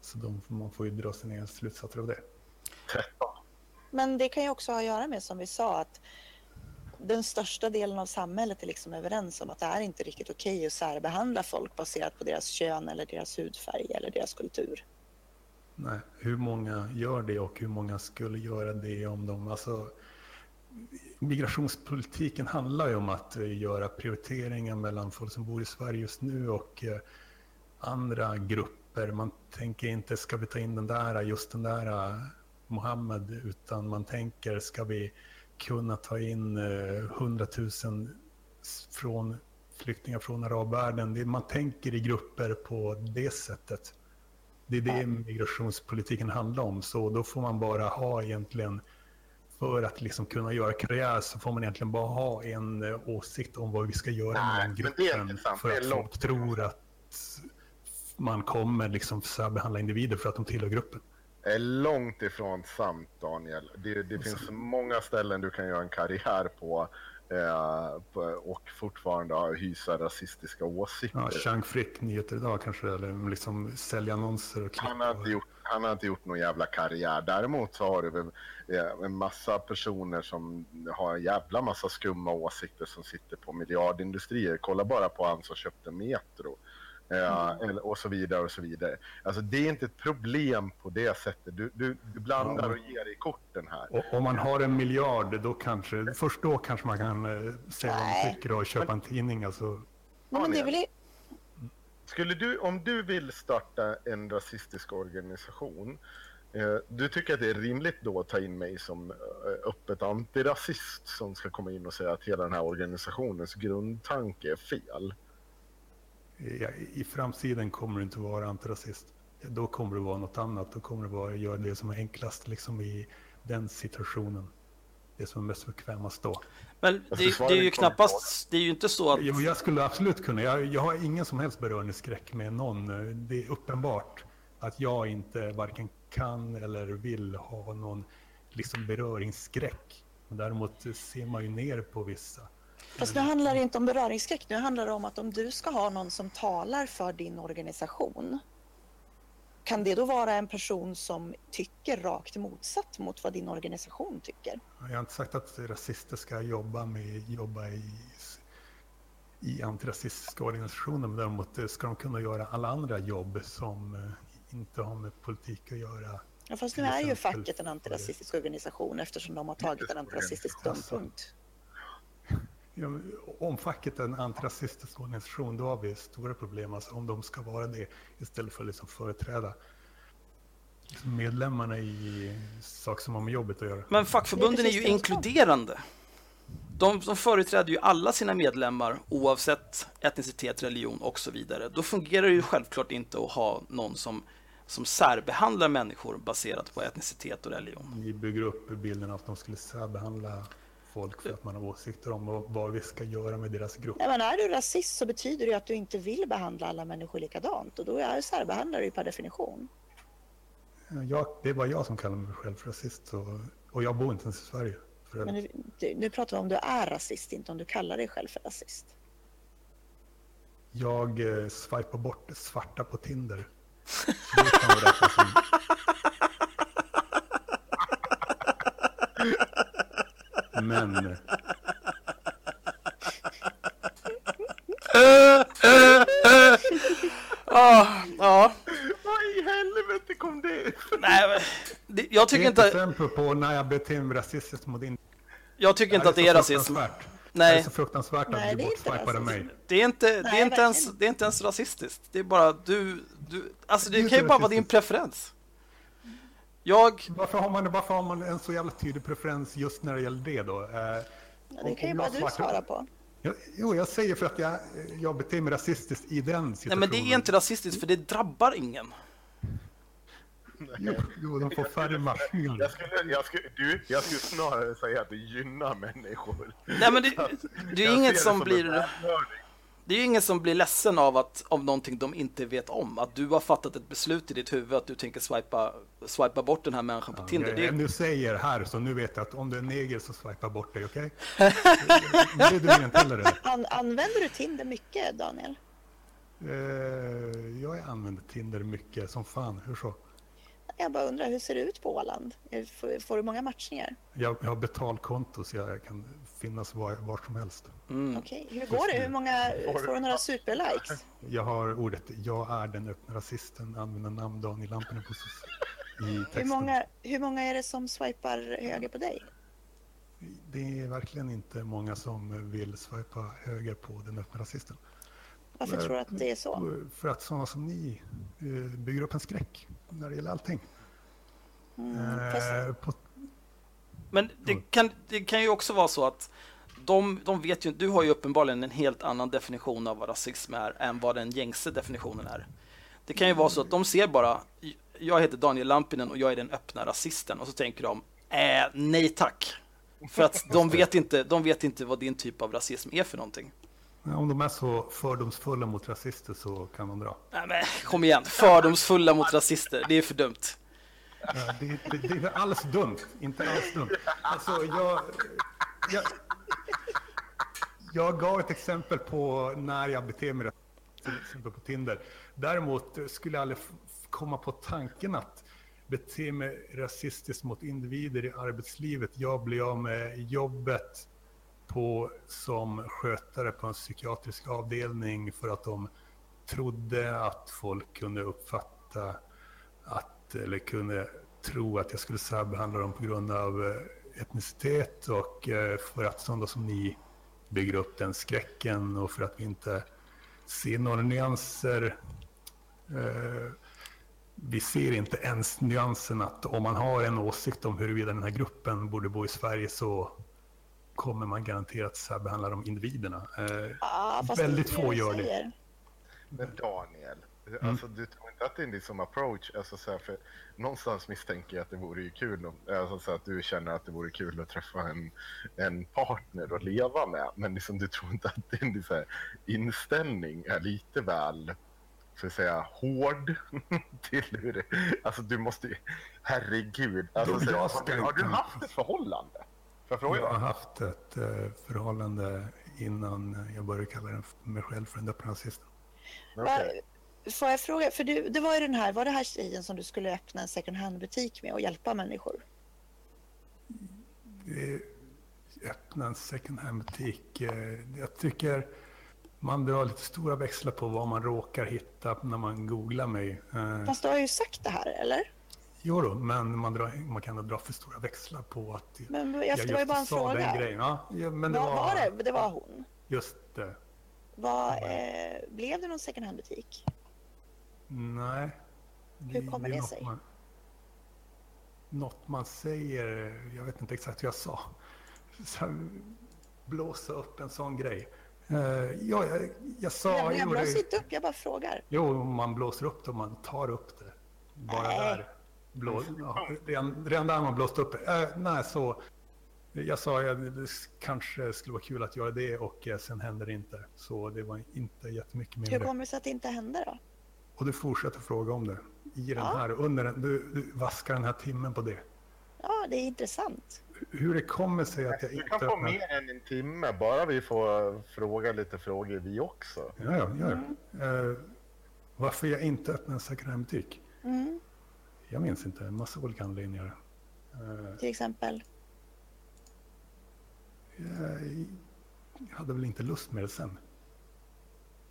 Så de, man får ju dra sina egna slutsatser av det. 13. <laughs> Men det kan ju också ha att göra med som vi sa att den största delen av samhället är liksom överens om att det är inte riktigt okej okay att särbehandla folk baserat på deras kön eller deras hudfärg eller deras kultur. Nej, hur många gör det och hur många skulle göra det om de... Alltså, migrationspolitiken handlar ju om att eh, göra prioriteringar mellan folk som bor i Sverige just nu och eh, andra grupper. Man tänker inte, ska vi ta in den där, just den där eh, Mohammed, utan man tänker, ska vi kunna ta in eh, hundratusen från flyktingar från arabvärlden. man tänker i grupper på det sättet. Det är det migrationspolitiken handlar om. Så då får man bara ha egentligen, för att liksom kunna göra karriär så får man egentligen bara ha en eh, åsikt om vad vi ska göra Nej, med den gruppen. För att folk tror att man kommer liksom särbehandla individer för att de tillhör gruppen är långt ifrån sant, Daniel. Det, det finns många ställen du kan göra en karriär på eh, och fortfarande hysa rasistiska åsikter. Ja, Chang Frick, Nyheter Idag kanske, eller liksom sälja annonser och han har, inte gjort, han har inte gjort någon jävla karriär. Däremot så har du eh, en massa personer som har en jävla massa skumma åsikter som sitter på miljardindustrier. Kolla bara på han som köpte Metro. Mm. och så vidare och så vidare. Alltså det är inte ett problem på det sättet. Du, du, du blandar ja. och ger i korten här. Och, om man har en miljard, då kanske, först då kanske man kan eh, säga vad man tycker och köpa en tidning. Alltså. men det väl... Skulle du, om du vill starta en rasistisk organisation, eh, du tycker att det är rimligt då att ta in mig som eh, öppet antirasist som ska komma in och säga att hela den här organisationens grundtanke är fel? I framtiden kommer du inte vara antirasist. Då kommer det vara något annat. Då kommer det vara att göra det som är enklast liksom i den situationen. Det som är mest bekvämast då. Men det, det är ju knappast, det är ju inte så att... Jo, jag skulle absolut kunna. Jag, jag har ingen som helst beröringsskräck med någon. Det är uppenbart att jag inte varken kan eller vill ha någon liksom beröringsskräck. Men däremot ser man ju ner på vissa. Fast nu handlar det inte om beröringsskräck. Nu handlar det om att om du ska ha någon som talar för din organisation. Kan det då vara en person som tycker rakt motsatt mot vad din organisation tycker? Jag har inte sagt att rasister ska jobba, med, jobba i, i antirasistiska organisationer. Men däremot ska de kunna göra alla andra jobb som eh, inte har med politik att göra. Ja, fast nu är ju facket en antirasistisk organisation eftersom de har tagit en antirasistisk ståndpunkt om facket är en antirasistisk organisation, då har vi stora problem. Alltså om de ska vara det istället för att liksom företräda medlemmarna i saker som har med jobbet att göra. Men fackförbunden är ju inkluderande. De, de företräder ju alla sina medlemmar oavsett etnicitet, religion och så vidare. Då fungerar det ju självklart inte att ha någon som, som särbehandlar människor baserat på etnicitet och religion. Ni bygger upp bilden att de skulle särbehandla folk för att man har åsikter om vad vi ska göra med deras grupp. Nej, men är du rasist så betyder det att du inte vill behandla alla människor likadant och då är du per definition. Jag, det är bara jag som kallar mig själv för rasist och, och jag bor inte ens i Sverige. Men nu, nu pratar vi om du är rasist, inte om du kallar dig själv för rasist. Jag eh, swipar bort svarta på Tinder. Så det kan som... <laughs> Men... Ja, <laughs> ja. Vad i helvete kom det Nej, det, jag tycker inte... Det är ett exempel på när jag beter mig rasistiskt mot din... Jag tycker inte att det är rasism. Nej. Det är så fruktansvärt att du bortswipade mig. Det är inte, det är inte, ens, det är inte ens rasistiskt. Det är bara du... du alltså det kan ju bara vara din preferens. Jag... Varför har, man, varför har man en så jävla tydlig preferens just när det gäller det då? Eh, ja, det kan ju bara du svara på. jo, jag säger för att jag, jag beter mig rasistiskt i den situationen. Nej, men det är inte rasistiskt för det drabbar ingen. Jo, jo, de får färre maskiner. Jag skulle, jag, skulle, du, jag skulle snarare säga att det gynnar människor. Nej, men det, det är inget som, som blir det är ju ingen som blir ledsen av att av någonting de inte vet om. Att du har fattat ett beslut i ditt huvud att du tänker swipa, swipa bort den här människan på ja, Tinder. Det är... Nu säger här så nu vet jag att om du är neger så swipa bort dig, okej? <laughs> Okay? det, An använder du Tinder mycket, Daniel? Uh, jag använder Tinder mycket som fan. Hur så? Jag bara undrar, hur ser det ut på Åland? Får, får du många matchningar? Jag, jag har betalkonto så jag kan finnas var, var som helst. Mm. Okej, okay. hur går det? Hur många, får du några superlikes? Jag har ordet jag är den öppna rasisten, använder namn Daniel Lampinen på i texten. Hur många, hur många är det som swipar höger på dig? Det är verkligen inte många som vill swipa höger på den öppna rasisten. Varför tror du att det är så? För att sådana som ni eh, bygger upp en skräck när det gäller allting. Mm, eh, på... Men det kan, det kan ju också vara så att de, de vet ju, du har ju uppenbarligen en helt annan definition av vad rasism är än vad den gängse definitionen är. Det kan ju vara så att de ser bara, jag heter Daniel Lampinen och jag är den öppna rasisten och så tänker de, äh, nej tack. För att de vet, inte, de vet inte vad din typ av rasism är för någonting. Om de är så fördomsfulla mot rasister så kan de dra. Nej men kom igen, fördomsfulla mot rasister, det är för dumt. Det, det, det, är alls dumt, inte alls dumt. Alltså jag... jag jag gav ett exempel på när jag beter mig till exempel på Tinder. Däremot skulle jag aldrig komma på tanken att bete mig rasistiskt mot individer i arbetslivet. Jag blir av med jobbet på, som skötare på en psykiatrisk avdelning för att de trodde att folk kunde uppfatta att, eller kunde tro att jag skulle särbehandla dem på grund av eh, etnicitet och eh, för att sådana som ni bygger upp den skräcken och för att vi inte ser några nyanser. Eh, vi ser inte ens nyansen att om man har en åsikt om huruvida den här gruppen borde bo i Sverige så kommer man garanterat särbehandla de individerna. Ja, fast väldigt få gör det. Men Daniel, alltså du tror inte att det är en liksom approach, alltså så här, för någonstans misstänker jag att det vore ju kul om, alltså så att du känner att det vore kul att träffa en, en partner att leva med, men liksom du tror inte att din så här, inställning är lite väl, så att säga, hård <laughs> till hur det, alltså du måste ju, herregud, alltså, så har, har du haft ett förhållande? Jag fråga? Jag har haft ett eh, förhållande innan jag började kalla mig själv för den öppna rasisten. Okej. Va- Får jag fråga, för du, det var ju den här, var det här tjejen som du skulle öppna en second hand-butik med och hjälpa människor? Eh, Öppna en second hand-butik. eh, Jag tycker man drar lite stora växlar på vad man råkar hitta när man googlar mig. Eh, Fast du har ju sagt det här, eller? Jo då, men man, drar, man kan dra för stora växlar på att Men jag, jag det var ju bara en fråga. den grejen. Ja, men det var, var, var det? Det var hon. just det. Var, eh, blev det någon second hand-butik? Nej. Hur kommer det något sig? Man, något man säger, jag vet inte exakt hur jag sa. Så blåsa upp en sån grej. Eh, ja, jag, jag sa... jag jag jo, blåser det- inte upp, jag bara frågar. Jo, man blåser upp det och man tar upp det. Bara Nej. där. Blå, ja, redan, redan där har man blåst upp det. Eh, nej, så... Jag sa att det kanske skulle vara kul att göra det och eh, sen hände det inte. Så det var inte jättemycket mer Hur kommer det sig att det inte hände då? Och du fortsätter fråga om det. I den Ja. här, under den, du, du vaskar den här timmen på det. Ja, det är intressant. Hur det kommer sig att jag Du inte kan få mer än en timme, bara vi får fråga lite frågor vi också. Ja, ja, gör det. Eh, varför jag inte öppnar en second hand-butik? Mm, Jag minns inte, en massa olika anledningar. Eh, till exempel. jag, jag hade väl inte lust med det sen.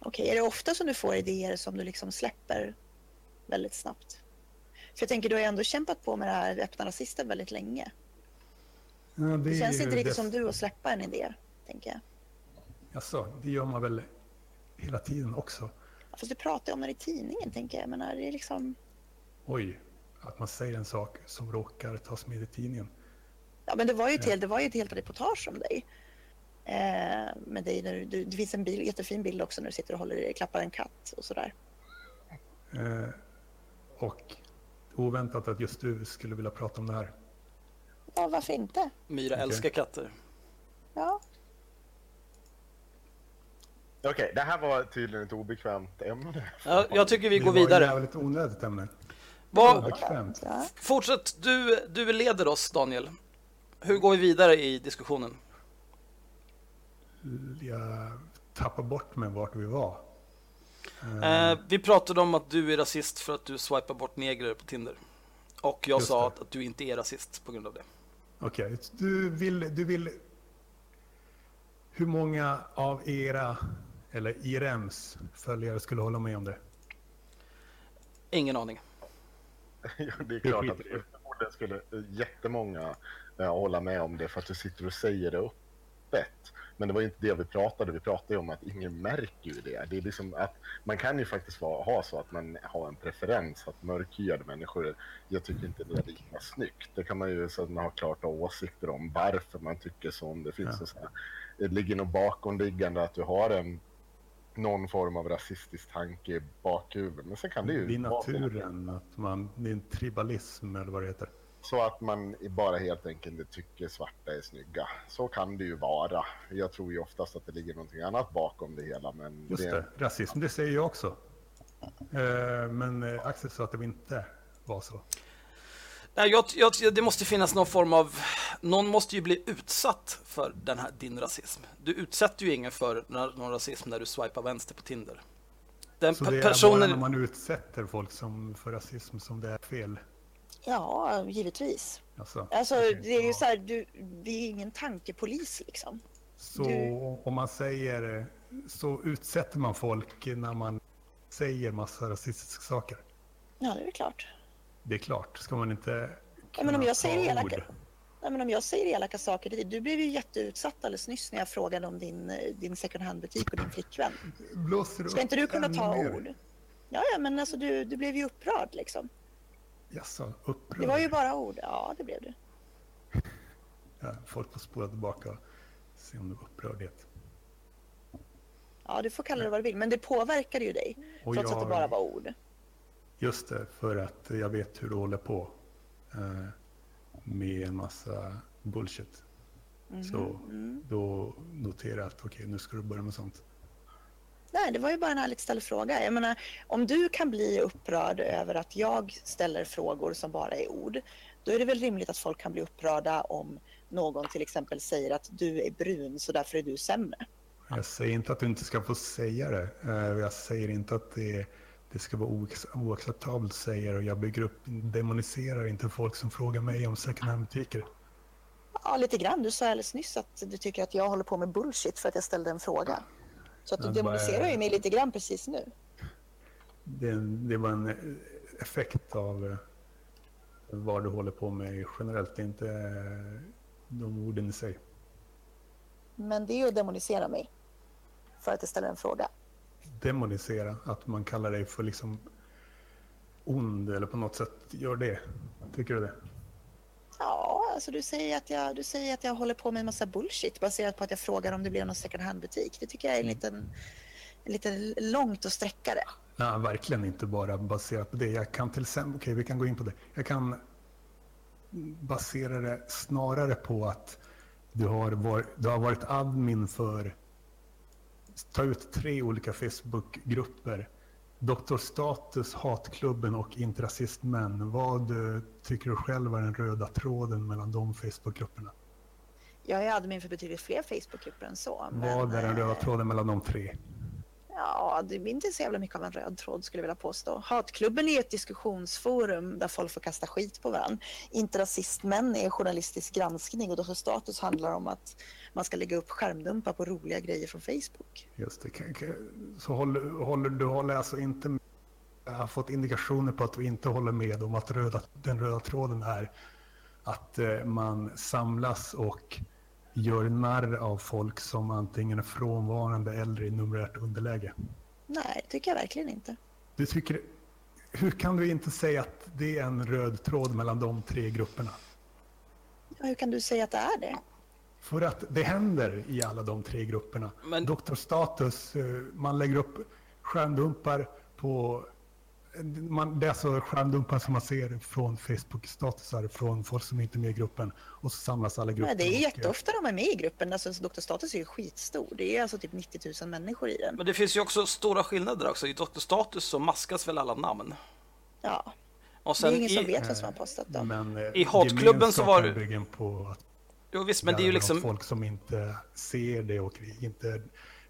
Okej, är det ofta som du får idéer som du liksom släpper väldigt snabbt? För jag tänker, du har ju ändå kämpat på med det här öppna rasisten väldigt länge. Ja, Det är känns inte riktigt det- som du att släppa en idé, tänker jag. Alltså, det gör man väl hela tiden också. Fast du pratar ju om det i tidningen, tänker jag. Jag menar, det är liksom... Oj, att man säger en sak som råkar tas med i tidningen. Ja, men det var ju ett, helt, det var ju ett helt reportage om dig. Eh, med dig när du, det finns en bil, jättefin bild också när du sitter och håller, klappar en katt och sådär. Eh, och oväntat att just du skulle vilja prata om det här. Ja, varför inte? Myra Okej. älskar katter. Ja, Okej, det här var tydligen ett obekvämt ämne. Ja, jag tycker vi Det går var ett vidare. jävligt onödigt ämne. Ja. fortsätt, du, du leder oss Daniel. Hur går vi vidare i diskussionen? Jag tappar bort mig vart vi var. Eh, vi pratade om att du är rasist för att du swipar bort negrer på Tinder. Och jag Just sa det. att, att du inte är rasist på grund av det. Okej, du, vill, du vill... Hur många av era, eller IRMs följare skulle hålla med om det? Ingen aning. <laughs> Det är klart att förmodligen skulle jättemånga eh, hålla med om det för att du sitter och säger det öppet. Men det var ju inte det vi pratade Vi pratade ju om att ingen märker ju det. det är liksom att man kan ju faktiskt vara, ha så att man har en preferens att mörkhyade människor, jag tycker inte det är lika snyggt. Det kan man ju så att man har klarta åsikter om varför man tycker så. Om det finns Ja. så här, det ligger nog bakomliggande att du har en någon form av rasistisk tanke i bakhuvudet. Men sen kan det ju Det så- naturen, att man, det är en tribalism eller vad det heter. Så att man bara helt enkelt tycker svarta är snygga. Så kan det ju vara. Jag tror ju oftast att det ligger någonting annat bakom det hela. Men Just det, rasism, det säger jag också. Eh, Men eh, Axel sa att det inte var så. Nej, jag, jag, det måste finnas någon form av... Någon måste ju bli utsatt för den här, din rasism. Du utsätter ju ingen för någon rasism när du swipar vänster på Tinder. Den Så det är personen... bara när man utsätter folk som, för rasism som det är fel? Ja, givetvis. Alltså, alltså det är ju så här, du, vi är ingen tankepolis liksom. Så du... om man säger, så utsätter man folk när man säger massa rasistiska saker? Ja, det är klart. Det är klart. Ska man inte ja, men om jag säger elaka, ja, men om jag säger elaka saker till dig. Du blev ju jätteutsatt alldeles nyss när jag frågade om din, din second hand-butik och din flickvän. Blåser du Ska inte du kunna ta mer? ord? Ja, ja, men alltså du, du blev ju upprörd liksom. Jaså, upprörd? Det var ju bara ord. Ja, det blev du. Ja, folk får spola tillbaka och se om det var upprördhet. Ja, du får kalla det vad du vill, men det påverkade ju dig. Och trots jag... att det bara var ord. Just det, för att jag vet hur du håller på eh, med en massa bullshit. Mm -hmm. Så då noterar jag att okej, okay, nu ska du börja med sånt. Nej, det var ju bara en ärligt ställd fråga. Jag menar, om du kan bli upprörd över att jag ställer frågor som bara är ord, då är det väl rimligt att folk kan bli upprörda om någon till exempel säger att du är brun så därför är du sämre. Jag säger inte att du inte ska få säga det. Eh, jag säger inte att det, det ska vara oacceptabelt säger och jag bygger upp, demoniserar inte folk som frågar mig om second hand-butiker. Ja, lite grann. Du sa alldeles nyss att du tycker att jag håller på med bullshit för att jag ställde en fråga. Så att du demoniserar ju mig lite grann precis nu. Det, det var en effekt av eh, vad du håller på med generellt, inte eh, de orden i sig. Men det är ju att demonisera mig för att jag ställer en fråga. Demonisera? Att man kallar dig för liksom ond eller på något sätt gör det? Tycker du det? Ja, alltså du säger, att jag, du säger att jag håller på med en massa bullshit baserat på att jag frågar om det blir någon second hand-butik. Det tycker jag är en mm. liten, en liten långt att sträcka det. Nej, verkligen inte bara baserat på det. Jag kan till exempel, okej okay, vi kan gå in på det. Jag kan basera det snarare på att du har varit, du har varit admin för ta ut tre olika Facebookgrupper. Doktor Status, Hatklubben och Intrasistmän. Vad eh, tycker du själv är den röda tråden mellan de Facebookgrupperna? Jag är admin för betydligt fler Facebookgrupper än så. Vad är den röda eh, tråden mellan de tre? Ja, det är inte så jävla mycket av en röd tråd skulle jag vilja påstå. Hatklubben är ett diskussionsforum där folk får kasta skit på varandra. Inte rasistmän är journalistisk granskning och då status handlar om att man ska lägga upp skärmdumpar på roliga grejer från Facebook. Just det. Så håller, håller du håller alltså inte med? Jag har fått indikationer på att du inte håller med om att röda, den röda tråden är att eh, man samlas och gör narr av folk som antingen är frånvarande eller i numerärt underläge? Nej, det tycker jag verkligen inte. Du tycker, hur kan du inte säga att det är en röd tråd mellan de tre grupperna? Ja, hur kan du säga att det är det? För att det händer i alla de tre grupperna. Men... Doktorstatus, eh, man lägger upp skärmdumpar på man, det är alltså skärmdumpar som man ser från Facebook-statusar från folk som inte är med i gruppen och så samlas alla grupper. Det är jätteofta de är med i gruppen. Alltså, Dr. Status är ju skitstor. Det är alltså typ 90 000 människor i den. Men det finns ju också stora skillnader också. I Dr. Status så maskas väl alla namn? Ja. Och sen det är ingen i... som vet vad som har postat då. Men, I hatklubben så var det... på att Jo visst, men det är ju liksom... Folk som inte ser det och inte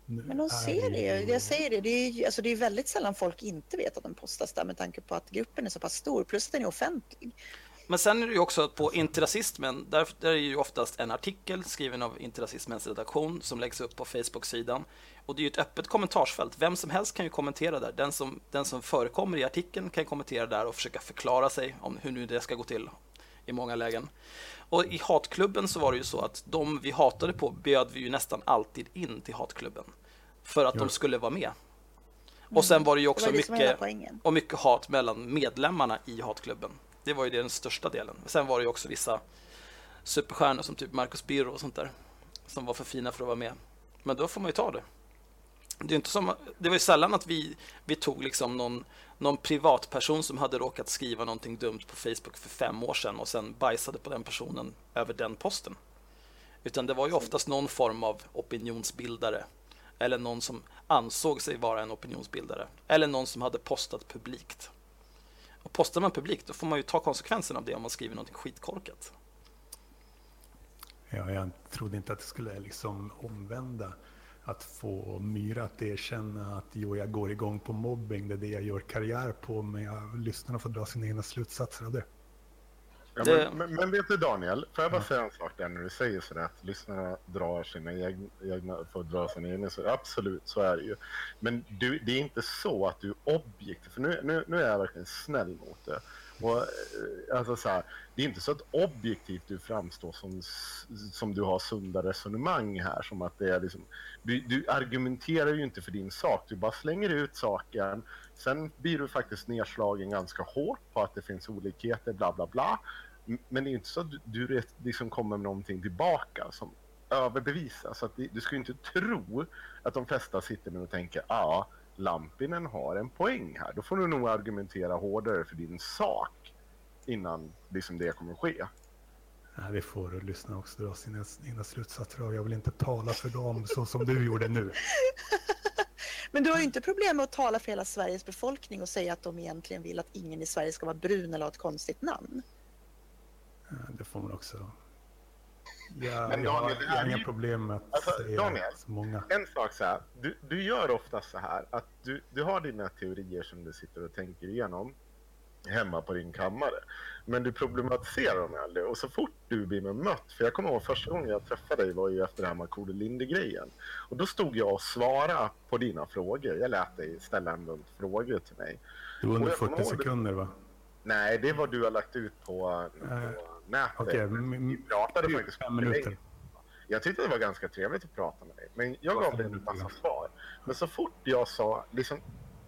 men de ser det ju. Jag säger det. Det är, alltså det är väldigt sällan folk inte vet att den postas där med tanke på att gruppen är så pass stor. Plus att den är offentlig. Men sen är det ju också på Interrasismen, där, där är det ju oftast en artikel skriven av Interrasismens redaktion som läggs upp på Facebook-sidan. Och det är ju ett öppet kommentarsfält. Vem som helst kan ju kommentera där. Den som, den som förekommer i artikeln kan kommentera där och försöka förklara sig om hur nu det ska gå till i många lägen. Och i hatklubben så var det ju så att de vi hatade på bjöd vi ju nästan alltid in till hatklubben. För att jo. de skulle vara med. Och sen var det ju också det det mycket, och mycket hat mellan medlemmarna i hatklubben. Det var ju den största delen. Sen var det ju också vissa superstjärnor som typ Marcus Birro och sånt där. Som var för fina för att vara med. Men då får man ju ta det. Det, är inte som, det var ju sällan att vi, vi tog liksom någon, någon privatperson som hade råkat skriva någonting dumt på Facebook för fem år sedan och sen bajsade på den personen över den posten. Utan det var ju oftast någon form av opinionsbildare eller någon som ansåg sig vara en opinionsbildare eller någon som hade postat publikt. Och postar man publikt då får man ju ta konsekvenserna av det om man skriver något skitkorkat. Ja, jag trodde inte att det skulle liksom omvända. Att få Myra att erkänna att jo, jag går igång på mobbing, det är det jag gör karriär på, men jag, lyssnarna får dra sina egna slutsatser av det. Ja, men, men, men vet du Daniel, får jag bara säga en sak där när du säger sådär att lyssnarna drar sina egna, egna får dra sina egna, så absolut så är det ju. Men du, det är inte så att du är objektiv, för nu, nu, nu är jag verkligen snäll mot det. Och, eh, alltså så här, det är inte så att objektivt du framstår som, som du har sunda resonemang här. Som att det är liksom, du, du argumenterar ju inte för din sak, du bara slänger ut saken. Sen blir du faktiskt nedslagen ganska hårt på att det finns olikheter, bla bla bla. Men det är inte så att du, du liksom kommer med någonting tillbaka som överbevisar. Så att du ska ju inte tro att de flesta sitter nu och tänker ja, Lampinen har en poäng här. Då får du nog argumentera hårdare för din sak innan liksom det kommer ske. Nej, det får lyssnarna också dra sina egna slutsatser av. Jag vill inte tala för dem så som du gjorde nu. <laughs> Men du har ju inte problem med att tala för hela Sveriges befolkning och säga att de egentligen vill att ingen i Sverige ska vara brun eller ha ett konstigt namn. Ja, Det får man också. Jag, Men jag, har, Daniel, det jag har är inga problem med att Alltså, säga Daniel. så många. En sak så här, du, du gör ofta så här att du, du har dina teorier som du sitter och tänker igenom hemma på din kammare. Men du problematiserar dem aldrig och så fort du blir bemött, för jag kommer ihåg första gången jag träffade dig var ju efter det här Markoolio Linde-grejen. Och då stod jag och svarade på dina frågor. Jag lät dig ställa en bunt frågor till mig. Det var under och jag kommer 40 ihåg det. sekunder va? Nej, det var du har lagt ut på, på Eh, nätet. Okej, Men m- vi pratade faktiskt fem minuter. Jag tyckte det var ganska trevligt att prata med dig, men jag gav dig en massa svar. Men så fort jag sa liksom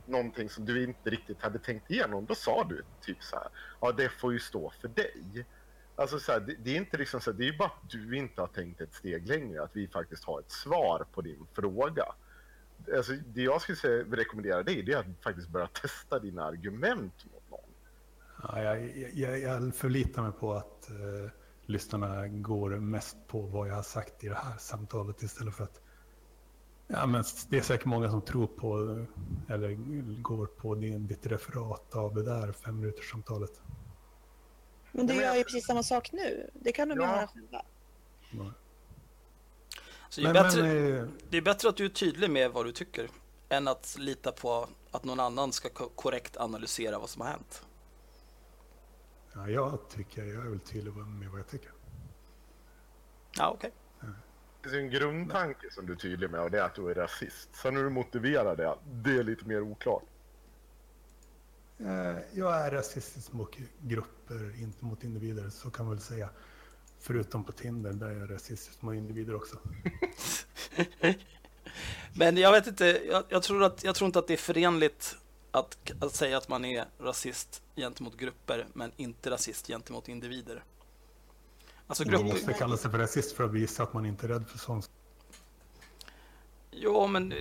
någonting som du inte riktigt hade tänkt igenom, då sa du typ så här, ja det får ju stå för dig. Alltså så här, det, det är inte liksom så här, det är ju bara att du inte har tänkt ett steg längre, att vi faktiskt har ett svar på din fråga. Alltså, det jag skulle säga, rekommendera dig, det är att faktiskt börja testa dina argument. Ja, jag, jag, jag förlitar mig på att eh, lyssnarna går mest på vad jag har sagt i det här samtalet istället för att Ja, men det är säkert många som tror på eller går på din, ditt referat av det där fem minuters samtalet. Men du gör jag- ju precis samma sak nu. Det kan de Ja. höra själva. Så det, är Men, bättre, men, eh, det är bättre att du är tydlig med vad du tycker än att lita på att någon annan ska ko- korrekt analysera vad som har hänt. Ja, jag tycker, jag är väl tydlig med vad jag tycker. Ja, okej. Det finns en grundtanke som du är tydlig med och det är att du är rasist. Sen hur du motiverar det, det är lite mer oklart. Eh, Jag är rasistisk mot grupper, inte mot individer, så kan man väl säga. Förutom på Tinder, där är jag rasistisk mot individer också. <laughs> Men jag vet inte, jag, jag, tror att, jag tror inte att det är förenligt att, att säga att man är rasist gentemot grupper men inte rasist gentemot individer. Alltså Man grupper, måste kalla sig för rasist för att visa att man inte är rädd för sånt. jo men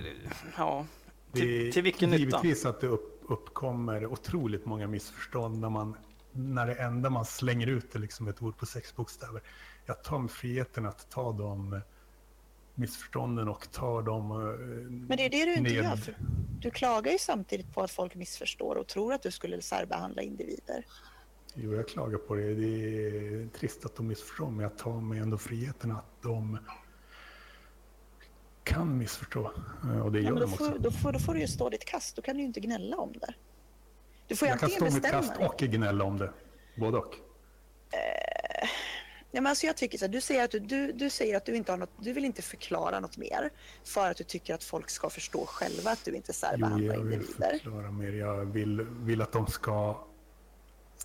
ja, till, till vilken nytta? givetvis att det upp, uppkommer otroligt många missförstånd när, man, när det enda man slänger ut är liksom ett ord på sex bokstäver. Jag tar mig friheten att ta de missförstånden och ta dem... eh, Men det är det du inte ned- gör. För du klagar ju samtidigt på att folk missförstår och tror att du skulle särbehandla individer. Jo, jag klagar på det. Det är trist att de missförstår, men jag tar mig ändå friheten att de kan missförstå. Eh, Och det Ja, gör men då, de får, också. då, får, då får du ju stå ditt kast. Då kan du ju inte gnälla om det. Du får Jag kan stå mitt kast och gnälla om det. Både och. Ja, men alltså jag tycker så här, du, säger att du, du, du säger att du inte har något, du vill inte förklara något mer för att du tycker att folk ska förstå själva att du inte Jo, särbehandlar jag vill individer. förklara mer. Jag vill, vill att de ska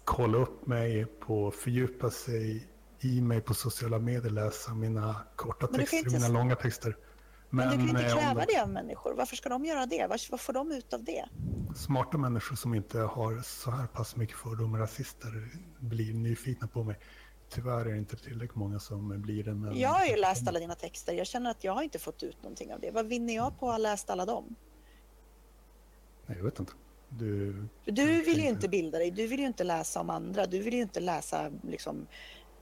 kolla upp mig, på, fördjupa sig i mig på sociala medier, läsa mina korta Men texter, inte- mina långa texter. Men, du kan inte eh, kräva de- det av människor. Varför ska de göra det? Vad, vad får de ut av det? Smarta människor som inte har så här pass mycket fördomar, rasister, blir nyfikna på mig. Tyvärr är det inte tillräckligt många som blir det. Men... Jag har ju läst alla dina texter. Jag känner att jag har inte fått ut någonting av det. Vad vinner jag på att ha läst alla dem? Nej, jag vet inte. Du, Du vill ju inte bilda dig. Du vill ju inte läsa om andra. Du vill ju inte läsa liksom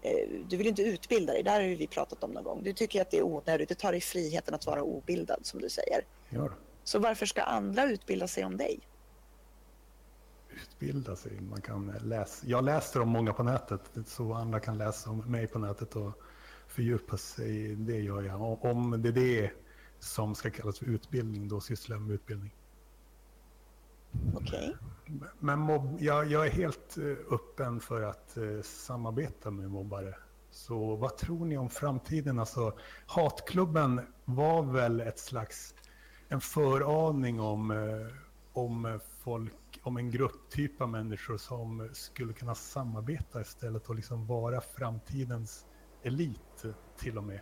eh, du vill inte utbilda dig, det här har vi pratat om någon gång. Du tycker att det är onödigt, du tar dig friheten att vara obildad som du säger. det. Så varför ska andra utbilda sig om dig? Utbilda sig. Man kan läsa. Jag läser om många på nätet så andra kan läsa om mig på nätet och fördjupa sig. Det gör jag. Om det är det som ska kallas för utbildning, då sysslar jag med utbildning. Okej. Men mobb, jag, jag är helt eh, öppen för att eh, samarbeta med mobbare. Så vad tror ni om framtiden? Alltså, hatklubben var väl ett slags en föraning om, eh, om folk, om en grupptyp av människor som skulle kunna samarbeta istället och liksom vara framtidens elit till och med.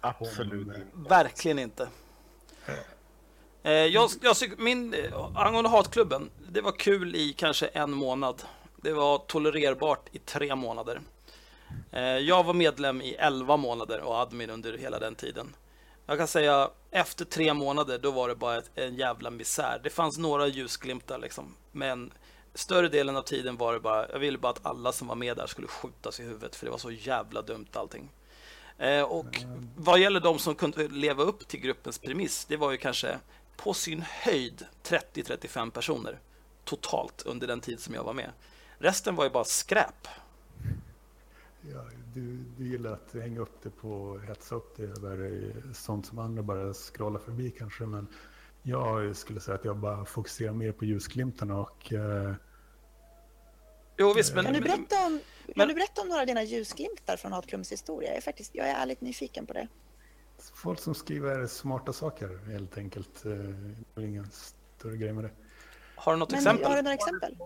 Absolut Om, eh. Verkligen inte. Eh, jag, jag, min, eh, angående hatklubben, det var kul i kanske en månad. Det var tolererbart i tre månader. Eh, jag var medlem i 11 månader och admin under hela den tiden. Jag kan säga efter tre månader, då var det bara ett, en jävla misär. Det fanns några ljusglimtar liksom, men större delen av tiden var det bara, jag ville bara att alla som var med där skulle skjutas i huvudet för det var så jävla dumt allting. Eh, och vad gäller de som kunde leva upp till gruppens premiss, det var ju kanske på sin höjd 30-35 personer totalt under den tid som jag var med. Resten var ju bara skräp. Ja, du, du gillar att hänga upp det på hetsa upp det över eh, sånt som andra bara scrollar förbi kanske. Men jag skulle säga att jag bara fokuserar mer på ljusglimtarna och eh, Jo visst, men, Kan, du berätta om, men- kan du berätta om några av dina ljusglimtar från Hatklubbens historia? Jag är, faktiskt, jag är ärligt nyfiken på det. folk som skriver smarta saker helt enkelt. Eh, det är ingen större grej med det. har du något Men exempel? har du några exempel?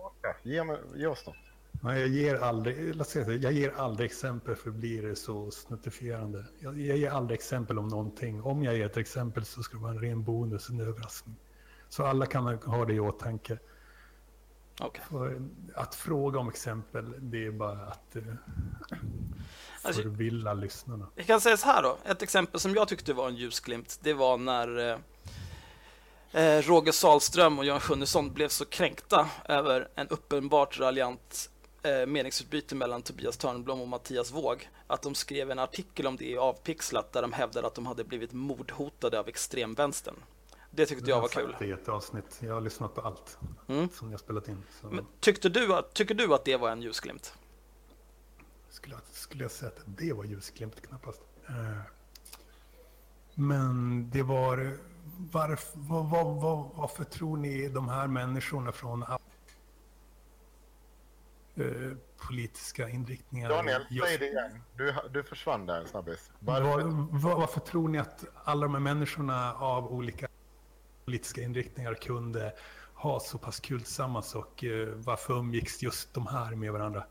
Ge, mig, ge oss något. Nej, jag ger aldrig, låt säga jag ger aldrig exempel för blir det så snuttifierande. Jag, jag ger aldrig exempel om någonting. Om jag ger ett exempel så ska det vara en ren bonus, en överraskning. Så alla kan ha det i åtanke. Okej. För att fråga om exempel, det är bara att eh, <clears throat> Alltså- förvilla lyssnarna. Jag kan säga så här då. Ett exempel som jag tyckte var en ljusglimt, det var när eh, eh, Roger Salström och Jan Sjunnesson blev så kränkta över en uppenbart raljant eh, meningsutbyte mellan Tobias Törnblom och Mattias Våg, att de skrev en artikel om det i Avpixlat där de hävdade att de hade blivit mordhotade av extremvänstern. Det tyckte jag var kul. Det är ett avsnitt. Jag har lyssnat på allt Mm. som jag spelat in. Men tyckte, du att, tycker du att det var en ljusglimt? skulle, jag, skulle jag säga att det var ljusglimt knappast. Eh, Men det var... Varf, vad, vad, vad, varför tror ni de här människorna från eh, politiska inriktningar... Daniel, just- säg det igen. Du, du försvann där en snabbis. Var, Varför? var, varför tror ni att alla de här människorna av olika politiska inriktningar kunde ha så pass kul tillsammans och eh, varför umgicks just de här med varandra?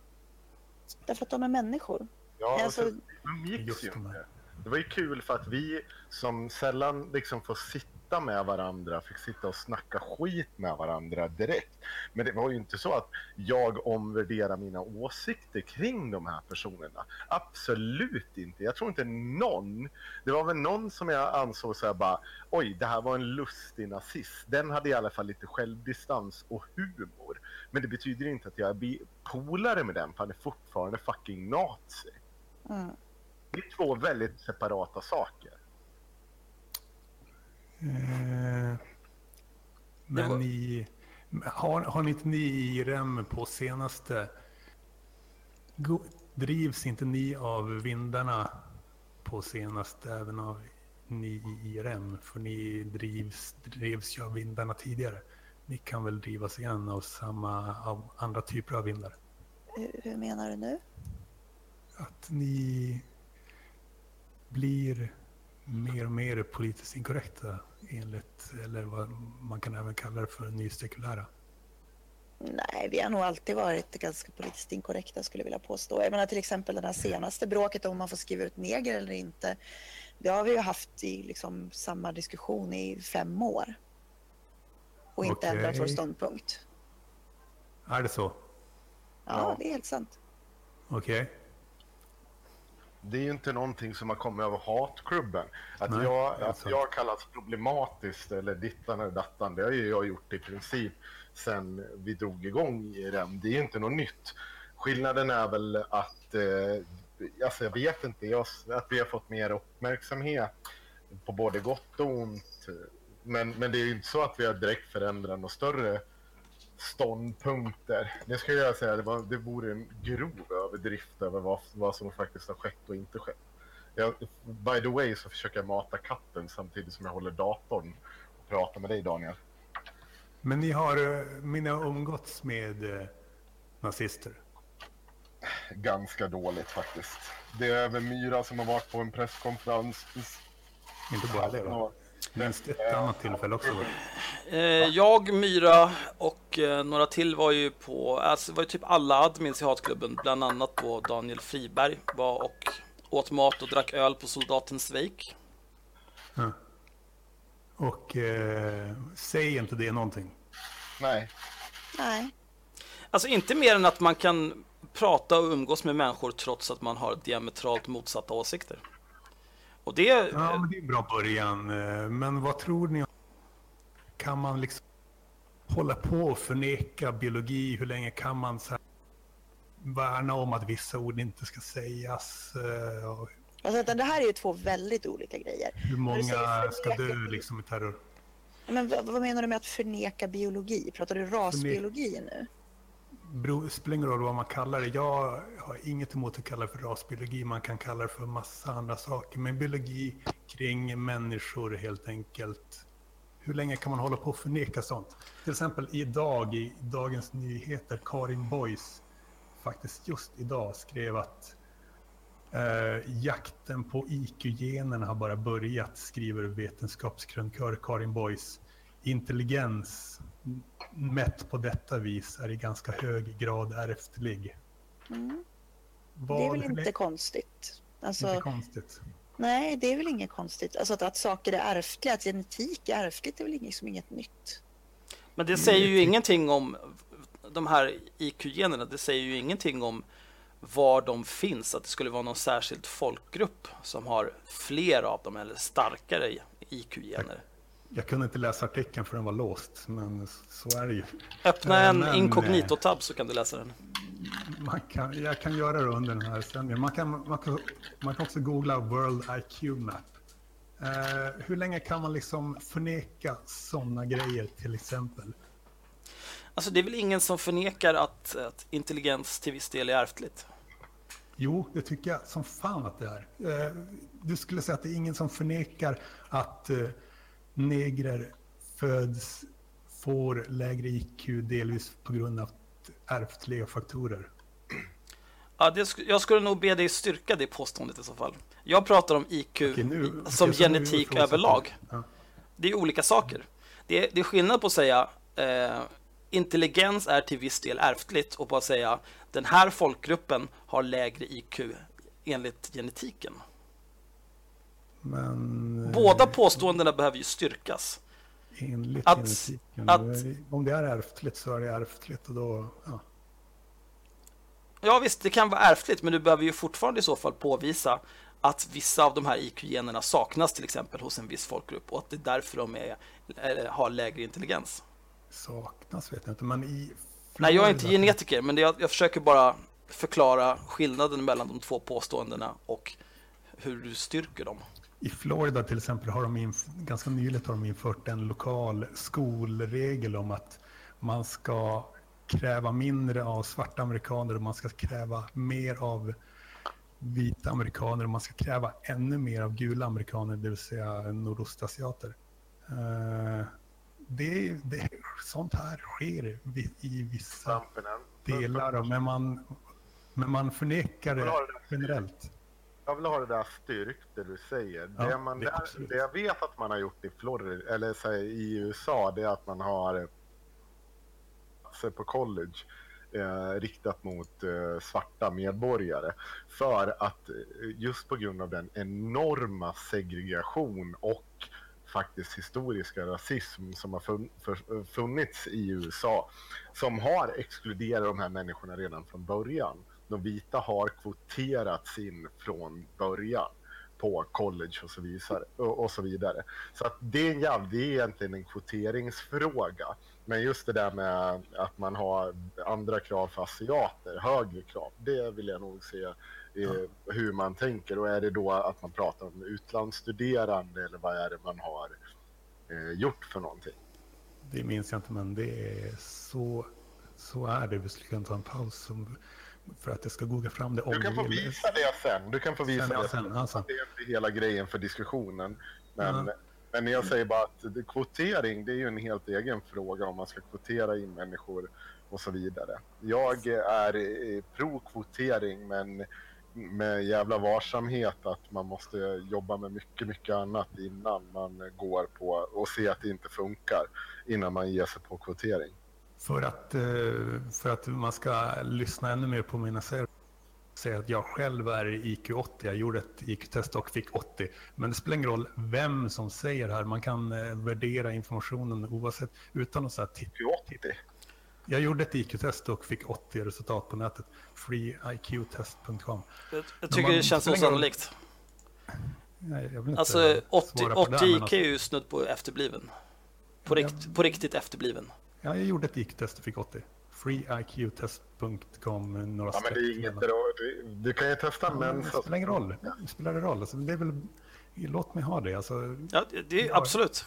Därför att de är människor. Ja, Alltså- alltså, de umgicks Just ju de här. inte. Det var ju kul för att vi som sällan liksom får sitta med varandra fick sitta och snacka skit med varandra direkt. Men det var ju inte så att jag omvärderar mina åsikter kring de här personerna. Absolut inte. Jag tror inte någon. Det var väl någon som jag ansåg så här bara oj, det här var en lustig nazist. Den hade i alla fall lite självdistans och humor. Men det betyder inte att jag är polare med den för han är fortfarande fucking nazi. Mm. Det är två väldigt separata saker. Eh, men var- ni, har, har ni inte ni i REM på senaste... Go, drivs inte ni av vindarna på senaste även av ni i REM? För ni drivs, drevs ju av vindarna tidigare. Ni kan väl drivas igen av samma, av andra typer av vindar? Hur, hur menar du nu? Att ni blir mer och mer politiskt inkorrekta enligt, eller vad man kan även kalla det för nysekulära. Nej, vi har nog alltid varit ganska politiskt inkorrekta skulle jag vilja påstå. Jag menar till exempel det här senaste bråket om man får skriva ut neger eller inte. Det har vi ju haft i liksom samma diskussion i fem år. Och inte Okej. ändrat vår ståndpunkt. Är det så? Ja, Ja. det är helt sant. Okej. Det är ju inte någonting som har kommit över hatklubben. Att, Nej, jag, är att jag kallas problematiskt eller dittan eller dattan, det har ju jag gjort i princip sen vi drog igång i den. Det är ju inte något nytt. Skillnaden är väl att, eh, alltså jag vet inte, jag, att vi har fått mer uppmärksamhet på både gott och ont. Men, men det är ju inte så att vi har direkt förändrat något större ståndpunkter. Det ska jag säga, det, var, det vore en grov överdrift över vad, vad som faktiskt har skett och inte skett. Jag, by the way så försöker jag mata katten samtidigt som jag håller datorn och pratar med dig Daniel. Men ni har, eh, mina umgåtts med eh, nazister? Ganska dåligt faktiskt. Det är även Myra som har varit på en presskonferens. Inte bara det va? Minst ett annat tillfälle också. Eh, jag, Myra och eh, några till var ju på, alltså var ju typ alla admins i hatklubben, bland annat då Daniel Friberg var och åt mat och drack öl på Soldatens Wake. Ja. Och eh, säg inte det någonting. Nej, Nej. Alltså inte mer än att man kan prata och umgås med människor trots att man har diametralt motsatta åsikter. Och det, Ja, men det är en bra början. Eh, Men vad tror ni? Kan man liksom hålla på och förneka biologi? Hur länge kan man så här värna om att vissa ord inte ska sägas? Eh, och Alltså, det här är ju två väldigt olika grejer. Hur många säger ska förneka- dö liksom i terror? Men vad, vad menar du med att förneka biologi? Pratar du rasbiologi nu? Det spelar ingen roll vad man kallar det. Jag har inget emot att kalla det för rasbiologi. Man kan kalla det för massa andra saker. Men biologi kring människor helt enkelt. Hur länge kan man hålla på och förneka sånt? Till exempel idag i Dagens Nyheter, Karin Boys, faktiskt just idag skrev att eh, jakten på IQ-generna har bara börjat, skriver vetenskapskrönikör Karin Boys. Intelligens mätt på detta vis är i ganska hög grad ärftlig. Mm. Det är väl inte konstigt? Alltså, inte konstigt. nej, det är väl inget konstigt. Alltså att, att saker är ärftliga, att genetik är ärftligt, är väl inget, som inget nytt. men det säger ju ingenting om de här IQ-generna. Det säger ju ingenting om var de finns, att det skulle vara någon särskild folkgrupp som har fler av dem eller starkare IQ-gener. Jag kunde inte läsa artikeln för den var låst, men så är det ju. Öppna Eh, en men, inkognito-tab så kan du läsa den. Man kan, jag kan göra det under den här sändningen. Man kan, man kan, man kan också googla World IQ Map. Eh, hur länge kan man liksom förneka sådana grejer till exempel? Alltså det är väl ingen som förnekar att, att intelligens till viss del är ärftligt? Jo, det tycker jag som fan att det är. Eh, du skulle säga att det är ingen som förnekar att eh, negrer föds, får lägre IQ delvis på grund av ärftliga faktorer. Ja, det, jag skulle nog be dig styrka det påståendet i så fall. Jag pratar om IQ Okej, nu- som nu genetik överlag. Ja. Det är olika saker. Det är, det är skillnad på att säga eh, intelligens är till viss del ärftligt och på att säga den här folkgruppen har lägre IQ enligt genetiken. Men eh, Båda påståendena behöver ju styrkas. enligt att- genetiken, att- eh, om det är ärftligt så är det ärftligt och då, ja. Ja visst, det kan vara ärftligt, men du behöver ju fortfarande i så fall påvisa att vissa av de här IQ-generna saknas till exempel hos en viss folkgrupp och att det är därför de är, har lägre intelligens. saknas vet jag inte, men i... Nej, jag är inte genetiker, men jag, jag försöker bara förklara skillnaden mellan de två påståendena och hur du styrker dem. I Florida till exempel har de inf- ganska nyligt har de infört en lokal skolregel om att man ska kräva mindre av svarta amerikaner och man ska kräva mer av vita amerikaner och man ska kräva ännu mer av gula amerikaner, det vill säga nordostasiater. Eh, det, det, sånt här sker i vissa delar, men man, men man förnekar det generellt. Jag vill ha det där styrkt, det du säger. Ja, det, man, det- det, jag vet att man har gjort i Florida, eller här, i USA, det är att man har platser på college eh, riktat mot eh, svarta medborgare. För att eh, just på grund av den enorma segregation och faktiskt historiska rasism som har fun- funnits i USA som har exkluderat de här människorna redan från början. De vita har kvoterats in från början på college och så vidare. Och, så, vidare. så att det, är en jäv- det är egentligen en kvoteringsfråga. Men just det där med att man har andra krav för asiater, högre krav, det vill jag nog se eh, hur man tänker. Och är det då att man pratar om utlandsstuderande eller vad är det man har eh, gjort för någonting? det minns jag inte, men det är så, så är det. Vi skulle kunna ta en paus som, för att jag ska googla fram det. Om Du kan få visa det sen. Du kan få visa Sen, det sen, sen. Det är inte hela grejen för diskussionen. Men, Ja. men jag säger bara att kvotering, det är ju en helt egen fråga om man ska kvotera in människor och så vidare. Jag är eh, pro-kvotering, men med jävla varsamhet att man måste jobba med mycket, mycket annat innan man går på och se att det inte funkar innan man ger sig på kvotering. För att, eh, för att man ska lyssna ännu mer på mina säger säga att jag själv är IQ 80. Jag gjorde ett IQ-test och fick 80. Men det spelar ingen roll vem som säger här. Man kan eh, värdera informationen oavsett utan att säga titta. 80? Jag gjorde ett IQ-test och fick 80 resultat på nätet. freeiqtest.com. Jag, jag tycker man- det känns osannolikt. Nej, jag vill inte Alltså 80, svara på det 80 här, men IQ alltså- är ju snudd på efterbliven. På, rikt, på riktigt efterbliven. Ja, jag gjorde ett IQ-test och fick 80. freeiqtest.com. Några Ja, men det är inget. Du, du kan ju testa Ja, men. Det spelar ingen roll. Det spelar det roll. Alltså, det är väl, låt mig ha det. Alltså, Ja, det- är absolut.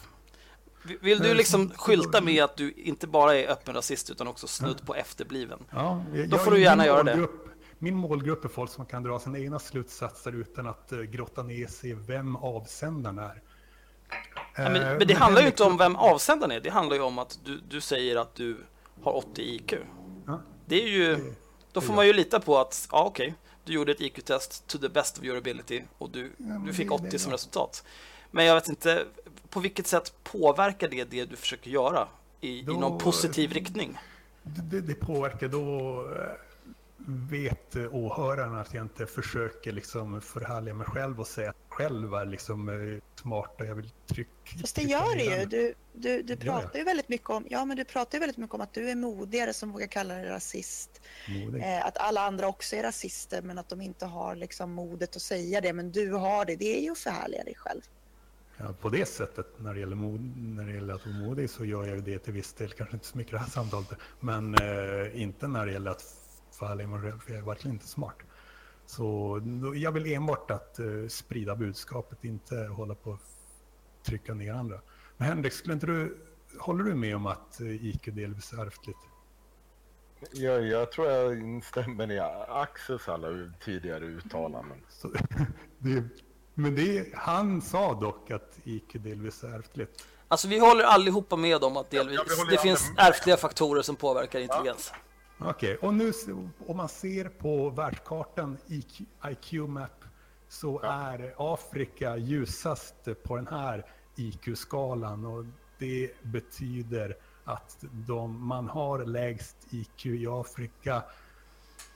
Vill du liksom som- <laughs> skylta med att du inte bara är öppen rasist utan också snudd på efterbliven? ja, jag, Då får du gärna göra det. Min målgrupp är folk som kan dra sina egna slutsatser utan att uh, grotta ner sig i vem avsändaren är. Ja, men, Eh, men det handlar ju inte om vem avsändaren är. Det handlar ju om att du, du säger att du har 80 IQ. Ja, Det är ju, då får man ju lita på att, ja okej, du gjorde ett IQ-test to the best of your ability och du, men du fick det- det är 80 som resultat. Men jag vet inte, på vilket sätt påverkar det det du försöker göra i, i Då- någon positiv riktning? det, det påverkar då eh, vet åhörarna att jag inte försöker liksom förhärliga mig själv och säga att själv är liksom eh, smart och jag vill trycka. Fast det gör det ju. Du, du, du pratar ju väldigt mycket om, ja men du pratar ju väldigt mycket om att du är modigare som vågar kalla dig rasist. Eh, att alla andra också är rasister men att de inte har liksom modet att säga det. Men du har det. Det är ju att förhärliga dig själv. Ja, på det sättet, när det, gäller mod, när det gäller att vara modig, så gör jag ju det till viss del. Kanske inte så mycket i det här samtalet, men eh, inte när det gäller att förhärliga mig själv, för jag är verkligen inte smart. Så jag vill enbart att eh, sprida budskapet, inte hålla på att trycka ner andra. Men Henrik, skulle inte du, håller du med om att eh, IQ delvis är ärftligt? Jag, jag tror jag instämmer i Axels alla tidigare uttalanden. Så, <laughs> det, men det, han sa dock att IQ delvis är ärftligt. Alltså vi håller allihopa med om att delvis, Ja, det finns med. ärftliga faktorer som påverkar intelligens. Okej, och nu om man ser på världskartan IQ, IQ Map så är Afrika ljusast på den här IQ-skalan och det betyder att de, man har lägst IQ i Afrika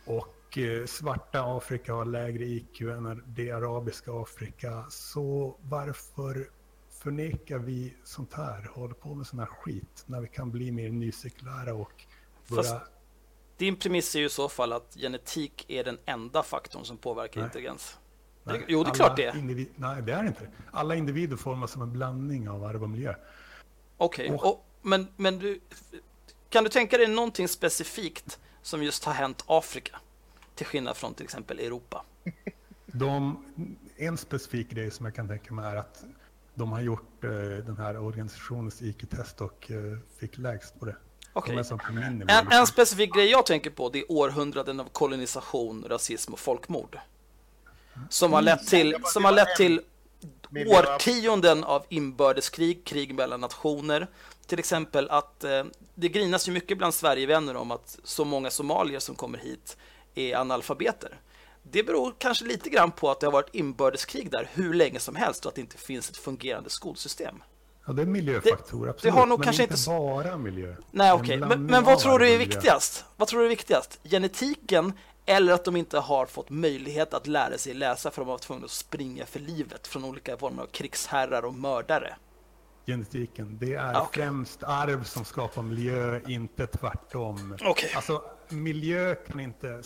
och eh, svarta Afrika har lägre IQ än det arabiska Afrika. Så varför förnekar vi sånt här, håller på med sån här skit när vi kan bli mer nysekulära och börja Fast- Din premiss är ju i så fall att genetik är den enda faktorn som påverkar Nej. intelligens. Nej, jo, det är alla klart det individ- nej, det är det inte. Alla individer formas som en blandning av arv och miljö. Okej, Och- och- men, men du, kan du tänka dig någonting specifikt som just har hänt Afrika? Till skillnad från till exempel Europa. <laughs> De, en specifik grej som jag kan tänka mig är att de har gjort eh, den här organisationens IQ-test och eh, fick lägst på det. Nivå, En, en specifik grej jag tänker på det är århundraden av kolonisation, rasism och folkmord. Som har lett till, som har lett till årtionden av inbördeskrig, krig mellan nationer. Till exempel att eh, det grinas ju mycket bland Sverigevänner om att så många somalier som kommer hit är analfabeter. Det beror kanske lite grann på att det har varit inbördeskrig där hur länge som helst och att det inte finns ett fungerande skolsystem. Ja, det är miljöfaktorer, absolut. har nog men kanske inte bara miljö. Nej, Det okej. Men, blandning men vad tror du är miljö. viktigast? Vad tror du är viktigast? Genetiken eller att de inte har fått möjlighet att lära sig läsa för de har varit tvungna att springa för livet från olika former av krigsherrar och mördare? Genetiken, det är Ja, okej. främst arv som skapar miljö, inte tvärtom. Okej. Alltså, miljö kan inte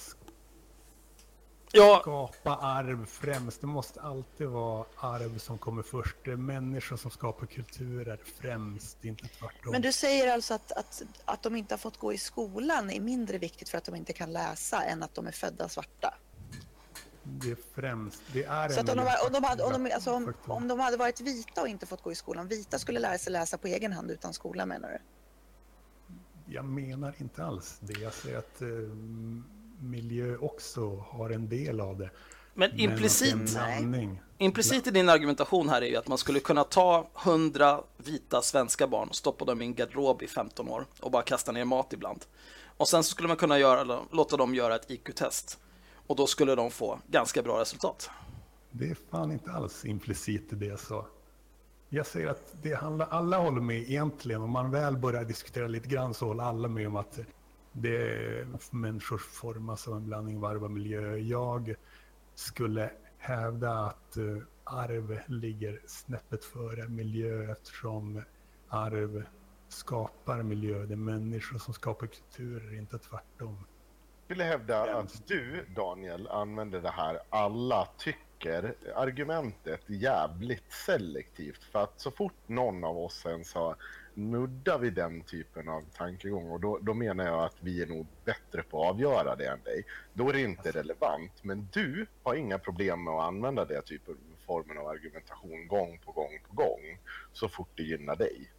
Ja, skapa arv främst. Det måste alltid vara arv som kommer först. Det är människor som skapar kulturer främst, inte tvärtom. Men du säger alltså att, att, att de inte har fått gå i skolan är mindre viktigt för att de inte kan läsa än att de är födda svarta. Det är främst. Det är Så en att om de, var- om, de hade, om, de, alltså om, om de hade varit vita och inte fått gå i skolan, vita skulle lära sig läsa på egen hand utan skola menar du? jag menar inte alls det. Jag säger att eh, miljö också har en del av det. Men implicit, Men implicit i din argumentation här är ju att man skulle kunna ta 100 vita svenska barn och stoppa dem i en garderob i 15 år och bara kasta ner mat ibland. Och sen så skulle man kunna göra, låta dem göra ett IQ-test. Och då skulle de få ganska bra resultat. Det är fan inte alls implicit i det jag sa. Jag säger att det handlar, alla håller med egentligen. Om man väl börjar diskutera lite grann så håller alla med om att det människor formas av alltså en blandning varv och miljö. Jag skulle hävda att eh, arv ligger snäppet före miljö eftersom arv skapar miljö. Det är människor som skapar kulturer, inte tvärtom. Jag skulle hävda att du, Daniel, använder det här alla tycker argumentet jävligt selektivt. För att så fort någon av oss ens har nuddar vid den typen av tankegång och då, då menar jag att vi är nog bättre på att avgöra det än dig. Då är det inte relevant. Men du har inga problem med att använda det typen formen av argumentation gång på gång på gång så fort det gynnar dig.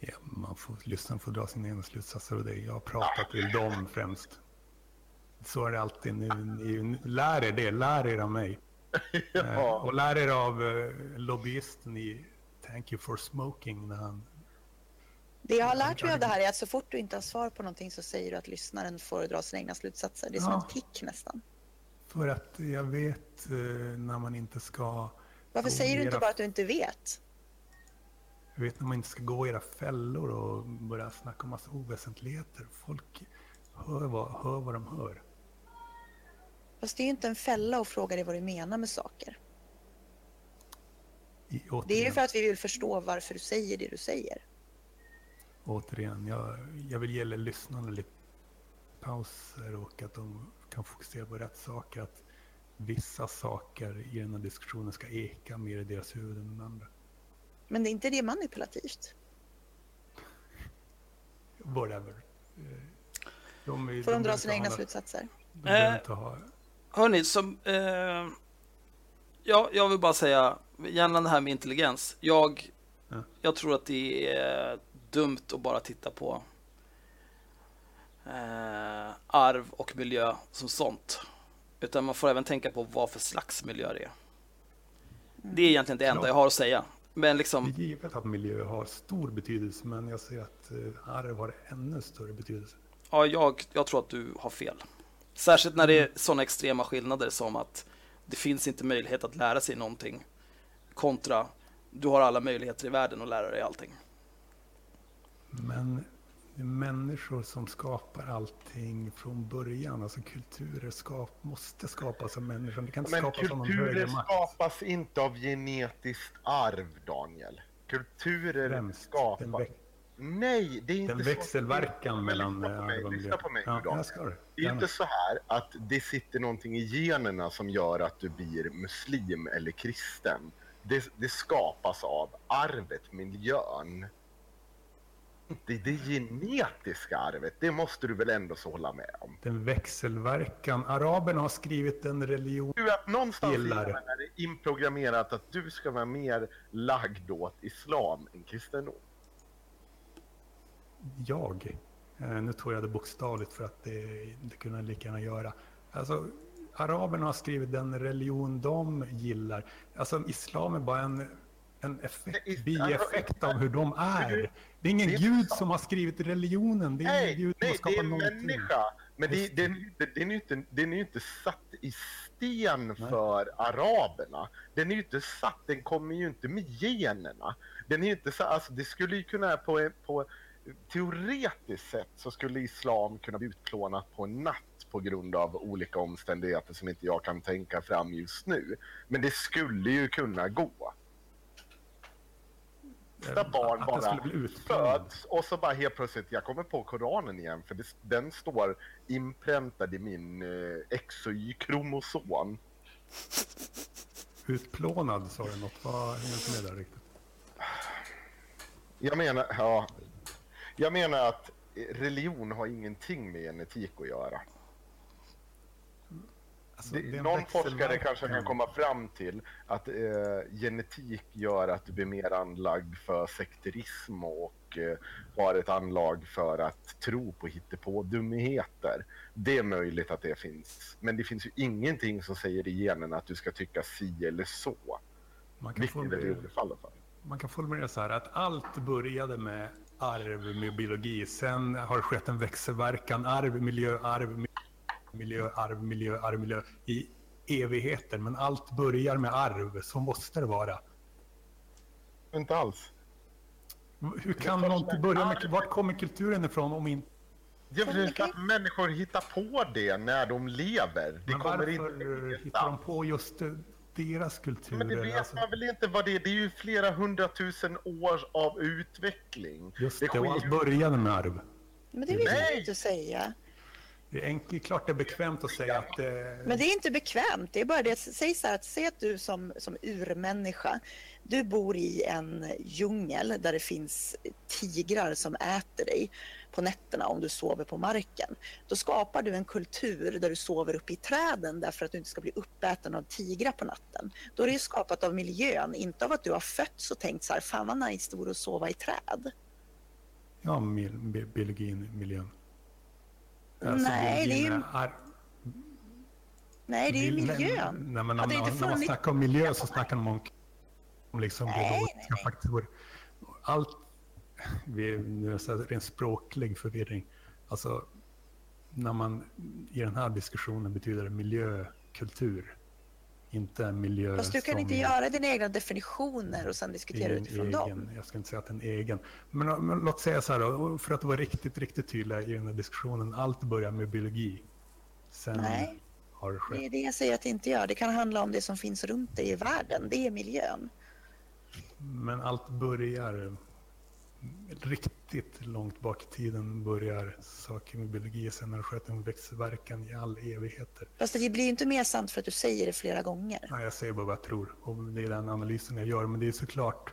Ja, man får, lyssnaren får dra sina egna slutsatser av det. Jag har pratat till dem främst. Så är det alltid. Ni, ni, lär er det, lär er av mig. <laughs> Ja. Eh, och lär er av eh, lobbyisten i Thank you for smoking när han Det jag har lärt mig av det här är att så fort du inte har svar på någonting så säger du att lyssnaren får dra sina egna slutsatser. Det är som Ja. en tick nästan. För att jag vet eh, när man inte ska... Varför säger du inte bara att du inte vet? Jag vet när man inte ska gå i era fällor och börja snacka om massa oväsentligheter. Folk hör vad, hör vad de hör. Fast det är ju inte en fälla att fråga dig vad du menar med saker. I, Det är ju för att vi vill förstå varför du säger det du säger. Återigen jag, jag vill ge lyssnarna lite pauser och att de kan fokusera på rätt saker. Att vissa saker i den här diskussionen ska eka mer i deras huvud än andra. Men det är inte det manipulativt. Whatever. Eh, De, är- Får de dra sina egna slutsatser? De Eh, ha... Hörni, som... Eh, ja, jag vill bara säga, gällande det här med intelligens. Jag, Ja. jag tror att det är dumt att bara titta på eh, arv och miljö som sånt. Utan man får även tänka på vad för slags miljö det är. Det är egentligen det enda jag har att säga. Men liksom, Det är givet att miljö har stor betydelse, men jag ser att eh, arv har ännu större betydelse. ja, jag, jag tror att du har fel. Särskilt när det är sådana extrema skillnader som att det finns inte möjlighet att lära sig någonting kontra du har alla möjligheter i världen att lära dig allting. Men det är människor som skapar allting från början. Alltså kulturer skap, måste skapas av människor. Det kan inte Men skapas av någon högre kulturer makt. skapas inte av genetiskt arv, Daniel. Kulturer Främst skapas... Nej, det är inte den så. växelverkan Men mellan lyssna på mig, arv och lyssna på mig, ja, jag ska det. Det är inte så här att det sitter någonting i generna som gör att du blir muslim eller kristen. Det, det skapas av arvet, miljön. Inte det genetiska arvet, det måste du väl ändå så hålla med om? Den växelverkan. Araberna har skrivit en religion. Du att någonstans Gillar. är det inprogrammerat att du ska vara mer lagd åt islam än kristendom. Jag. Eh, nu tog jag det bokstavligt för att det, det kunde jag lika gärna göra. Alltså, araberna har skrivit den religion de gillar. Alltså islam är bara en, en effekt, Nej, bieffekt av hur de är. Det är ingen det är gud som har skrivit religionen. Det är ingen Nej, gud som har nej det är skapat en någonting. människa. Men det, den, den, är ju inte, den är inte satt i sten för araberna. Den är ju inte satt, den kommer ju inte med generna. Den är inte så, alltså det skulle ju kunna på, på teoretiskt sett så skulle islam kunna bli utplånat på en natt på grund av olika omständigheter som inte jag kan tänka fram just nu. Men det skulle ju kunna gå. Eh, barn bara föds och så bara helt plötsligt, jag kommer på Koranen igen för det, den står inpräntad i min eh, XY-kromosom. Utplånad sa du något. Vad är inte med där riktigt? Jag menar, ja, jag menar att religion har ingenting med genetik att göra. Alltså, Det, någon forskare kanske kan komma fram till att eh, genetik gör att du blir mer anlagd för sekterism och eh, har ett anlag för att tro på hittepå-dumheter. Det är möjligt att det finns, men det finns ju ingenting som säger i generna att du ska tycka si eller så. Man kan, formulera, man kan formulera så här att allt började med arv med biologi. Sen har det skett en växelverkan, arv, miljö, arv, mi- miljö, arv, miljö, arv, miljö i evigheter. Men allt börjar med arv, så måste det vara. Inte alls. Hur kan med börja med, vart kommer kulturen ifrån om inte... Ja, för det är att människor hittar på det när de lever. Det Men varför inte hittar de på just deras kulturer? Men det vet Alltså, man väl inte vad det är? Det är ju flera hundratusen år av utveckling. just det det, och allt började med arv. Men det vill Nej. jag inte säga. Det är klart det är bekvämt att säga att... Eh, Men det är inte bekvämt. Det är bara det säg så här, att säg att du som, som urmänniska, du bor i en djungel där det finns tigrar som äter dig på nätterna om du sover på marken. Då skapar du en kultur där du sover uppe i träden därför att du inte ska bli uppäten av tigrar på natten. Då är det skapat av miljön, inte av att du har fötts och tänkt så här, fan vad nice det vore att sova i träd. Ja, biologin, miljön. Nej, det är ju- Nej, det är ju miljön. Hade om, det inte när man snackar om miljö så snackar man om, om liksom Nej, biologiska nej, faktorer. Allt, vi, nu är det ren språklig förvirring. Alltså, när man i den här diskussionen betyder det miljö, kultur. Inte miljö Fast du kan inte göra dina egna definitioner och sen diskutera utifrån egen, dem. Jag ska inte säga att är egen. Men, men låt säga så här då, för att vara riktigt, riktigt tydliga i den här diskussionen. Allt börjar med biologi. Sen Nej. har det Det skett. är det jag säger att det inte gör. Det kan handla om det som finns runt dig i världen. Det är miljön. Men allt börjar riktigt långt bak i tiden börjar saker med biologi. Sen har skett en växelverkan i all evigheter. Fast det blir inte mer sant för att du säger det flera gånger. Nej, jag säger bara vad jag tror. Och det är den analysen jag gör. Men det är såklart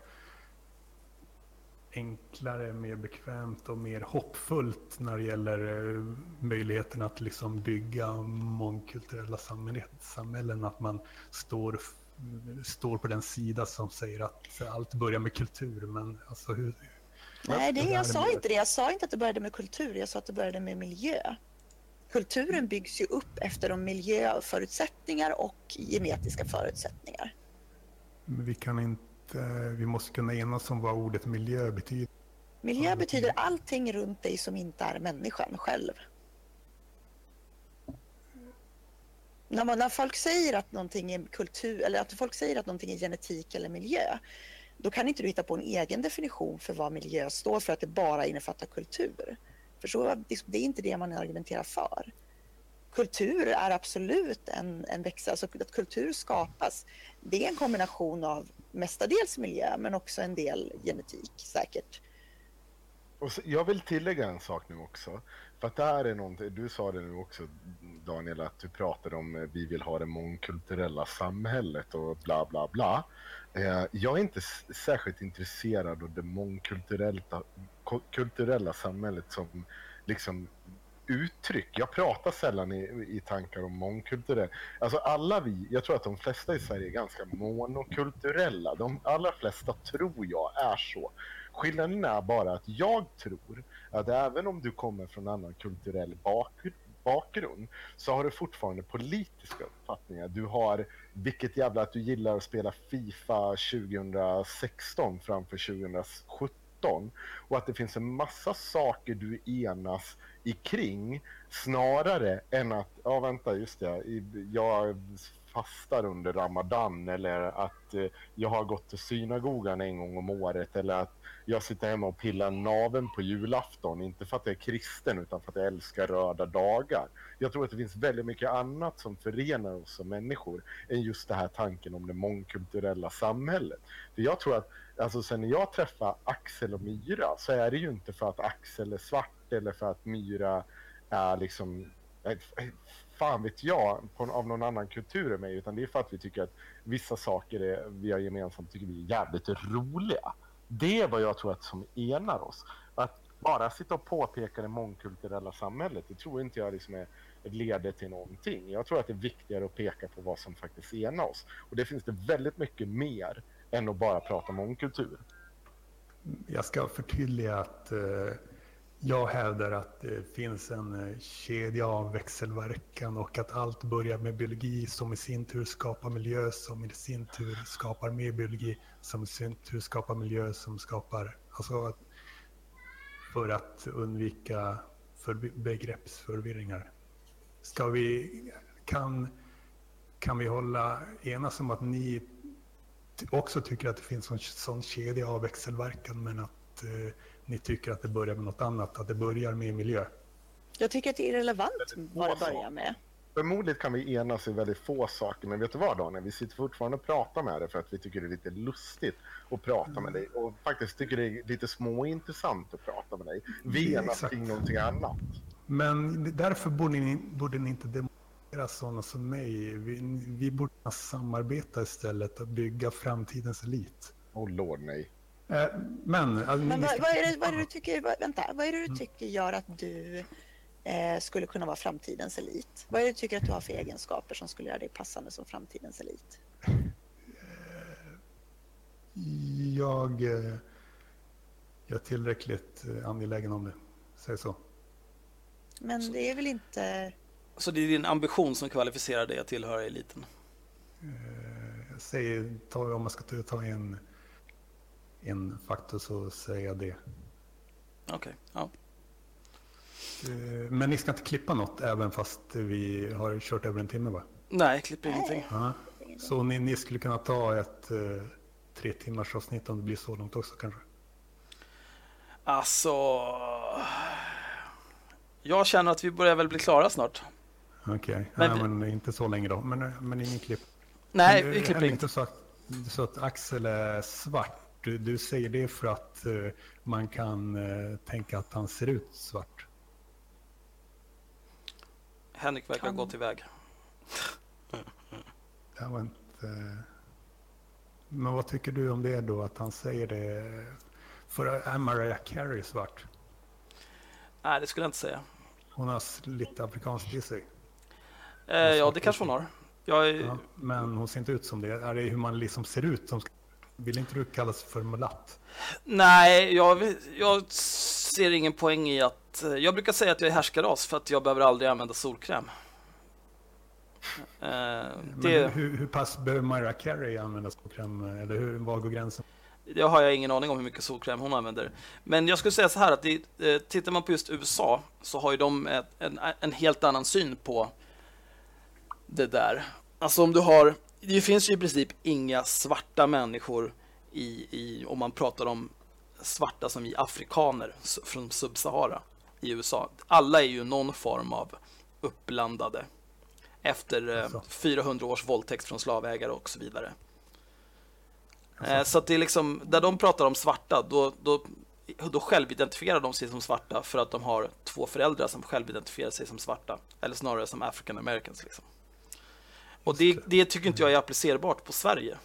enklare, mer bekvämt och mer hoppfullt när det gäller eh, möjligheten att liksom bygga mångkulturella samhällen. Att man står, står på den sida som säger att allt börjar med kultur. Men alltså hur... Nej, det, jag sa inte det. Jag sa inte att det började med kultur. Jag sa att det började med miljö. Kulturen byggs ju upp efter de miljöförutsättningar och genetiska förutsättningar. Men vi kan inte, vi måste kunna enas om vad ordet miljö betyder. Miljö betyder allting runt dig som inte är människan själv. När, man, när folk säger att någonting är kultur eller att folk säger att någonting är genetik eller miljö, då kan inte du hitta på en egen definition för vad miljö står för, att det bara innefattar kultur. För så, det är inte det man argumenterar för. Kultur är absolut en, en växel, alltså att kultur skapas. Det är en kombination av mestadels miljö men också en del genetik säkert. Och så, jag vill tillägga en sak nu också. För att det här är någonting, du sa det nu också Daniel, att du pratade om eh, vi vill ha det mångkulturella samhället och bla bla bla. Eh, jag är inte särskilt intresserad av det mångkulturella kulturella samhället som liksom uttryck. Jag pratar sällan i, i tankar om mångkulturell. Alltså alla vi, jag tror att de flesta i Sverige är ganska monokulturella. De allra flesta tror jag är så. Skillnaden är bara att jag tror att även om du kommer från annan kulturell bakgrund så har du fortfarande politiska uppfattningar. Du har vilket jävla att du gillar att spela Fifa 2016 framför 2017 och att det finns en massa saker du enas i kring snarare än att, ja vänta just det, jag fastar under Ramadan eller att eh, jag har gått till synagogan en gång om året eller att jag sitter hemma och pillar naven på julafton. Inte för att jag är kristen utan för att jag älskar röda dagar. Jag tror att det finns väldigt mycket annat som förenar oss som människor än just den här tanken om det mångkulturella samhället. För jag tror att, alltså sen när jag träffar Axel och Myra så är det ju inte för att Axel är svart eller för att Myra är liksom eh, fan vet jag, på, av någon annan kultur än mig, utan det är för att vi tycker att vissa saker är, vi har gemensamt tycker vi är jävligt roliga. Det är vad jag tror att som enar oss. Att bara sitta och påpeka det mångkulturella samhället, det tror inte jag liksom är leder till någonting. Jag tror att det är viktigare att peka på vad som faktiskt enar oss. Och det finns det väldigt mycket mer än att bara prata mångkultur. Jag ska förtydliga att eh, jag hävdar att det finns en eh, kedja av växelverkan och att allt börjar med biologi som i sin tur skapar miljö som i sin tur skapar mer biologi som i sin tur skapar miljö som skapar... Alltså för att undvika för begreppsförvirringar. Ska vi, kan, kan vi hålla enas om att ni också tycker att det finns en sån kedja av växelverkan men att eh, ni tycker att det börjar med något annat, att det börjar med miljö? Jag tycker att det är irrelevant vad det börjar med. Förmodligen kan vi enas i väldigt få saker, men vet du vad Daniel? Vi sitter fortfarande och pratar med dig för att vi tycker det är lite lustigt att prata mm. med dig och faktiskt tycker det är lite småintressant att prata med dig. Vi enas kring någonting annat. Men därför borde ni, borde ni inte demonstrera sådana som mig. Vi, vi borde samarbeta istället och bygga framtidens elit. Oh lord, nej. Eh, men, alltså, men vad, vad, är det, vad är det du tycker, vänta, vad är det du mm. tycker gör att du eh, skulle kunna vara framtidens elit? Vad är det du tycker att du har för egenskaper som skulle göra dig passande som framtidens elit? Jag, eh, jag är tillräckligt eh, angelägen om det, säg så. Men det är väl inte... Så det är din ambition som kvalificerar dig att tillhöra eliten? Eh, jag säger, om man ska ta en, en faktor så säger jag det. Okej, okay, ja. Eh, men ni ska inte klippa något även fast vi har kört över en timme va? Nej, klipper ingenting. Ja. Så ni, ni, skulle kunna ta ett uh, tre timmars avsnitt om det blir så långt också kanske? Alltså... Jag känner att vi börjar väl bli klara snart. Okej, okay. men, ja, men inte så länge då. Men, men ingen klipp. Nej, men, vi klipper inte. Så att, så att Axel är svart. Du, du säger det för att uh, man kan uh, tänka att han ser ut svart. Henrik verkar ha gått iväg. <laughs> Jag var inte... Men vad tycker du om det då, att han säger det? För är Mariah Carey svart? Nej, det skulle jag inte säga. Hon har lite afrikanskt i sig. Eh, ja, det kanske hon har. Jag är... ja, men hon ser inte ut som det. Är det hur man liksom ser ut? Som... Vill inte du kallas för mulatt? Nej, jag, jag ser ingen poäng i att... Jag brukar säga att jag är härskaras för att jag behöver aldrig använda solkräm. Uh, det... hur, hur pass behöver Mariah Carey använda solkräm? Eller hur, var går gränsen? Det har jag ingen aning om hur mycket solkräm hon använder. Men jag skulle säga så här att det, eh, tittar man på just USA så har ju de en, en helt annan syn på det där. Alltså om du har, det finns ju i princip inga svarta människor i, i om man pratar om svarta som i afrikaner från Subsahara i USA. Alla är ju någon form av uppblandade efter eh, 400 års våldtäkt från slavägare och så vidare. Eh, så att det är liksom, där de pratar om svarta, då, då, då självidentifierar de sig som svarta för att de har två föräldrar som självidentifierar sig som svarta. Eller snarare som African Americans. Liksom. Och det, det tycker inte jag är applicerbart på Sverige.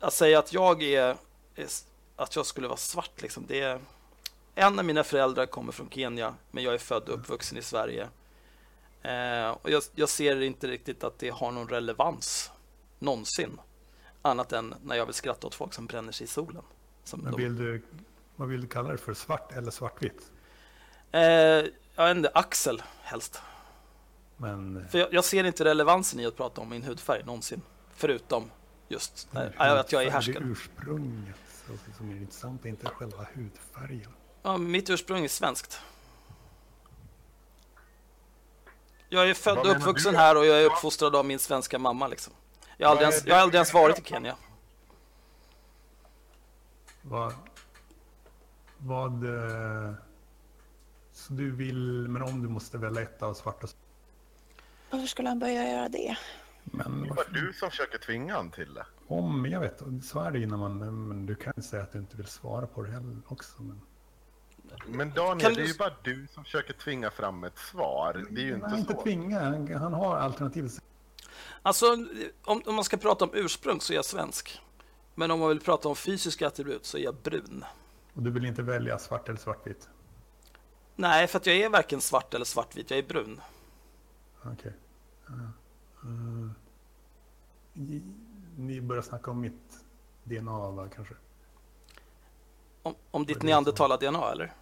Att säga att jag är, att jag skulle vara svart, liksom, det är... En av mina föräldrar kommer från Kenya, men jag är född och uppvuxen i Sverige. Eh, och jag, jag, ser inte riktigt att det har någon relevans någonsin. Annat än när jag vill skratta åt folk som bränner sig i solen. Men vill du, vad vill du kalla det för? Svart eller svartvitt? Eh, jag vet inte, Axel helst. Men... För jag, jag, ser inte relevansen i att prata om min hudfärg någonsin. Förutom just nej, att jag är härskare. Det är ursprunget som är intressant, inte själva hudfärgen. Ja, mitt ursprung är svenskt. Jag är född och uppvuxen här och jag är uppfostrad av min svenska mamma. Liksom. Jag, har aldrig ens, jag har aldrig ens varit i Kenya. Vad... Vad... Eh, så du vill... Men om du måste välja ett av svarta... Varför skulle han börja göra det? Men det var du som försöker tvinga honom till det. Om, jag vet, så är det innan man... Men du kan säga att du inte vill svara på det heller också. Men... Men Daniel, du... det är ju bara du som försöker tvinga fram ett svar. Det är ju inte Nej, så. inte tvinga, han har alternativ. Alltså, om, om, man ska prata om ursprung så är jag svensk. Men om man vill prata om fysiska attribut så är jag brun. Och du vill inte välja svart eller svartvitt? Nej, för att jag är varken svart eller svartvit, jag är brun. Okej. Ja. Eh, ni- Ni börjar snacka om mitt DNA va, kanske? Om, om ditt neandertalar-DNA, eller?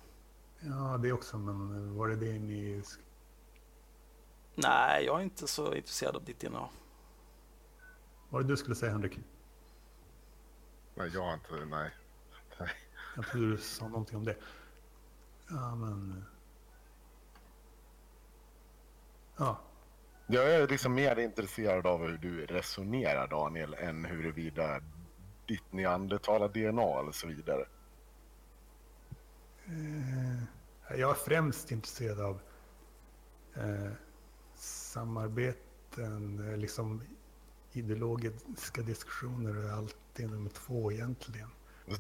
Ja, det också, men var det det ni... Nej, jag är inte så intresserad av ditt DNA. Var det du skulle säga Henrik? Nej, jag har inte, nej. nej. Jag trodde du sa någonting om det. Ja, men... Ja, jag är liksom mer intresserad av hur du resonerar Daniel än huruvida ditt neandertalar-DNA och så vidare. Eh, jag är främst intresserad av eh, samarbeten, liksom ideologiska diskussioner är alltid nummer två egentligen.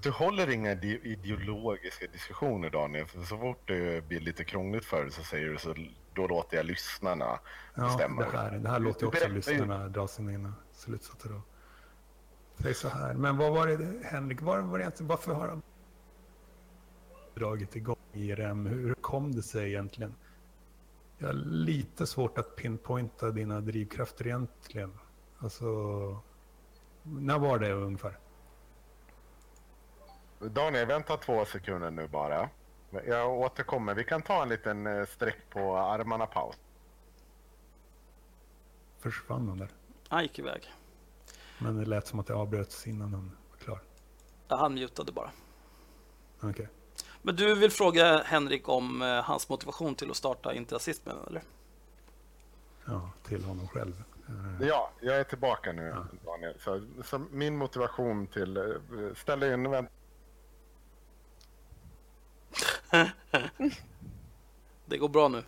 Du håller inga ide- ideologiska diskussioner Daniel, för så fort det blir lite krångligt för dig så säger du så då låter jag lyssnarna Ja, bestämma. det här, det här låter ju också berättar lyssnarna dra sina egna slutsatser av. Säg så här, men vad var det Henrik, var, var det egentligen, varför har de dragit igång IRM? Hur kom det sig egentligen? Jag har lite svårt att pinpointa dina drivkrafter egentligen. Alltså, när var det ungefär? Daniel, vänta två sekunder nu bara. Jag återkommer. Vi kan ta en liten eh, sträck på armarna paus. Försvann hon där? Han gick iväg. Men det lät som att det avbröts innan hon var klar. Ja, Han mutade bara. Okej. Men du vill fråga Henrik om eh, hans motivation till att starta Inte rasismen, eller? Ja, till honom själv. Eh, Ja, jag är tillbaka nu Daniel. Så, så min motivation till... Ställ in, vänt, <laughs> Det går bra nu.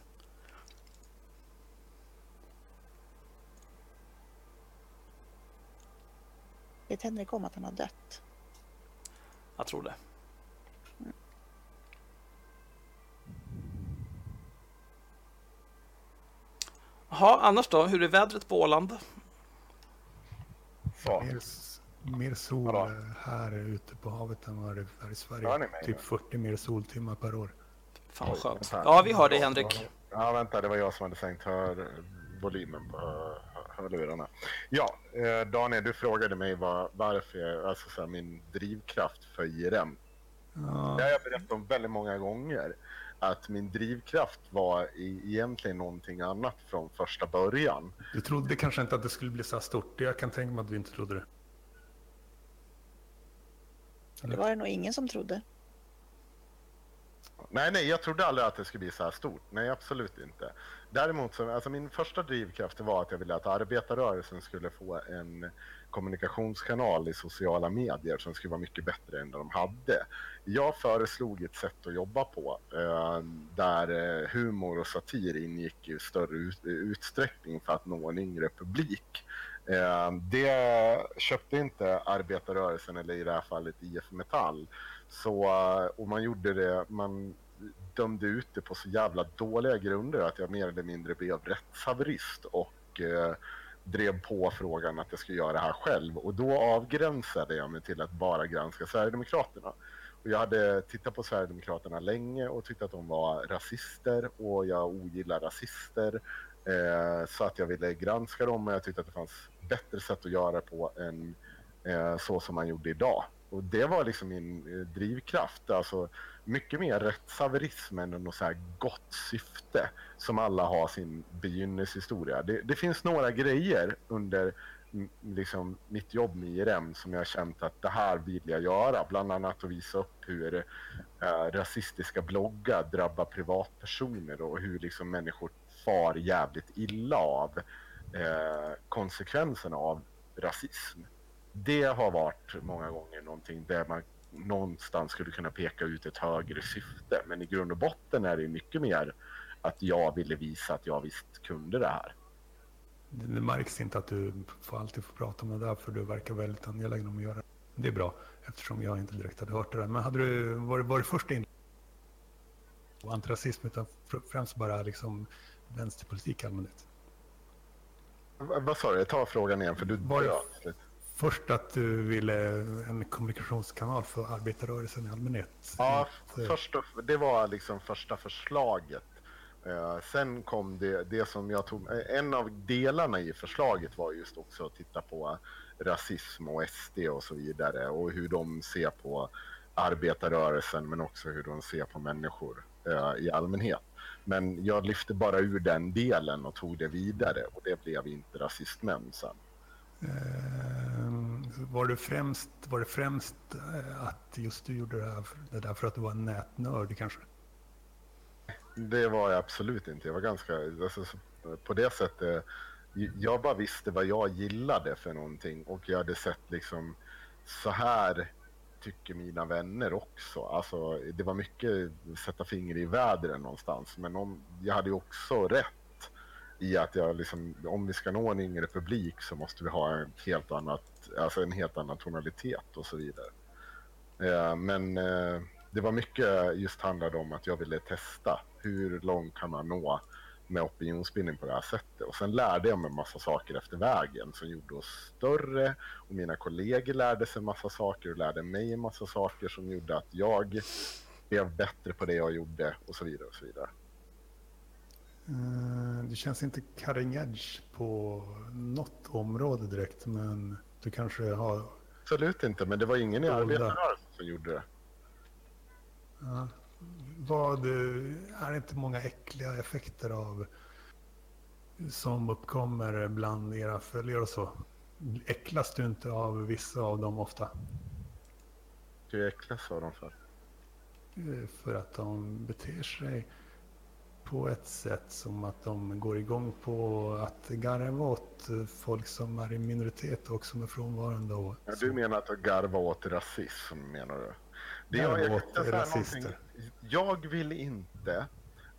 Vet Henrik om att han har dött? Jag tror det. Jaha, annars då? Hur är vädret på Åland? så. Mer, sol eh, här ute på havet än vad det är i Sverige. Hör ni mig typ nu? 40 mer soltimmar per år. Fan vad skönt. Ja, vi hör dig Henrik. Ja, vänta, det var jag som hade sänkt hör, volymen på hör- hörlurarna. Ja, eh, Daniel, du frågade mig vad, varför, jag, alltså så här, min drivkraft för IRM. Det har Ja, jag berättat om väldigt många gånger. Att min drivkraft var i, egentligen någonting annat från första början. du trodde kanske inte att det skulle bli så här stort. Jag kan tänka mig att du inte trodde det. Det var det nog ingen som trodde. Nej, nej, jag trodde aldrig att det skulle bli så här stort. Nej, absolut inte. Däremot, så, alltså min första drivkraft var att jag ville att arbetarrörelsen skulle få en kommunikationskanal i sociala medier som skulle vara mycket bättre än de hade. Jag föreslog ett sätt att jobba på eh, där eh, humor och satir ingick i större ut, utsträckning för att nå en yngre publik. Eh, det köpte inte arbetarrörelsen, eller i det här fallet IF Metall. Så, eh, och man gjorde det, man dömde ut det på så jävla dåliga grunder att jag mer eller mindre blev rättshaverist och eh, drev på frågan att jag skulle göra det här själv. Och då avgränsade jag mig till att bara granska Sverigedemokraterna. Och jag hade tittat på Sverigedemokraterna länge och tyckte att de var rasister och jag ogillar rasister. Eh, så att jag ville granska dem och jag tyckte att det fanns bättre sätt att göra på än eh, så som man gjorde idag. Och det var liksom min eh, drivkraft. Alltså mycket mer rättshaverism än något så här gott syfte som alla har sin begynnelsehistoria. Det, det finns några grejer under liksom, mitt jobb med IRM som jag har känt att det här vill jag göra. Bland annat att visa upp hur eh, rasistiska bloggar drabbar privatpersoner och hur liksom, människor far jävligt illa av eh, konsekvenserna av rasism. Det har varit många gånger någonting där man någonstans skulle kunna peka ut ett högre syfte. Men i grund och botten är det mycket mer att jag ville visa att jag visst kunde det här. Det, det märks inte att du får alltid får prata om det där för du verkar väldigt angelägen om att göra det. Det är bra eftersom jag inte direkt hade hört det där. Men hade du varit, varit först in på antirasism utan främst bara liksom vänsterpolitik i allmänhet? Vad sa du? Ta frågan igen för du Var det- först att du ville en kommunikationskanal för arbetarrörelsen i allmänhet. Ja, Att, eh, först och, det var liksom första förslaget. Eh, sen kom det, det som jag tog, eh, en av delarna i förslaget var just också att titta på rasism och SD och så vidare och hur de ser på arbetarrörelsen men också hur de ser på människor eh, i allmänhet. Men jag lyfte bara ur den delen och tog det vidare och det blev inte rasistmän sen. eh, var, det främst, var det främst eh, att just du gjorde det, här, det där för att du var en nätnörd kanske? Det var jag absolut inte. Jag var ganska, alltså, på det sättet, jag bara visste vad jag gillade för någonting och jag hade sett liksom så här tycker mina vänner också. Alltså, det var mycket sätta fingret i vädret någonstans, men om, jag hade ju också rätt i att jag liksom, om vi ska nå en yngre publik så måste vi ha en helt annat, alltså en helt annan tonalitet och så vidare. Eh, men eh, det var mycket just handlade om att jag ville testa hur långt kan man nå med opinionsbildning på det här sättet. Och sen lärde jag mig en massa saker efter vägen som gjorde oss större och mina kollegor lärde sig en massa saker och lärde mig en massa saker som gjorde att jag blev bättre på det jag gjorde och så vidare och så vidare. Eh, Det känns inte cutting edge på något område direkt, men du kanske har... Absolut inte, men det var ingen i arbetarrörelsen som gjorde det. Ja, vad, eh, är det inte många äckliga effekter av som uppkommer bland era följare och så? Äcklas du inte av vissa av dem ofta? Du äcklas av dem för. Eh, För att de beter sig på ett sätt som att de går igång på att garva åt folk som är i minoritet och som är frånvarande. Och Ja, du menar att garva åt rasism, menar du? Det jag, jag, rasister. jag vill inte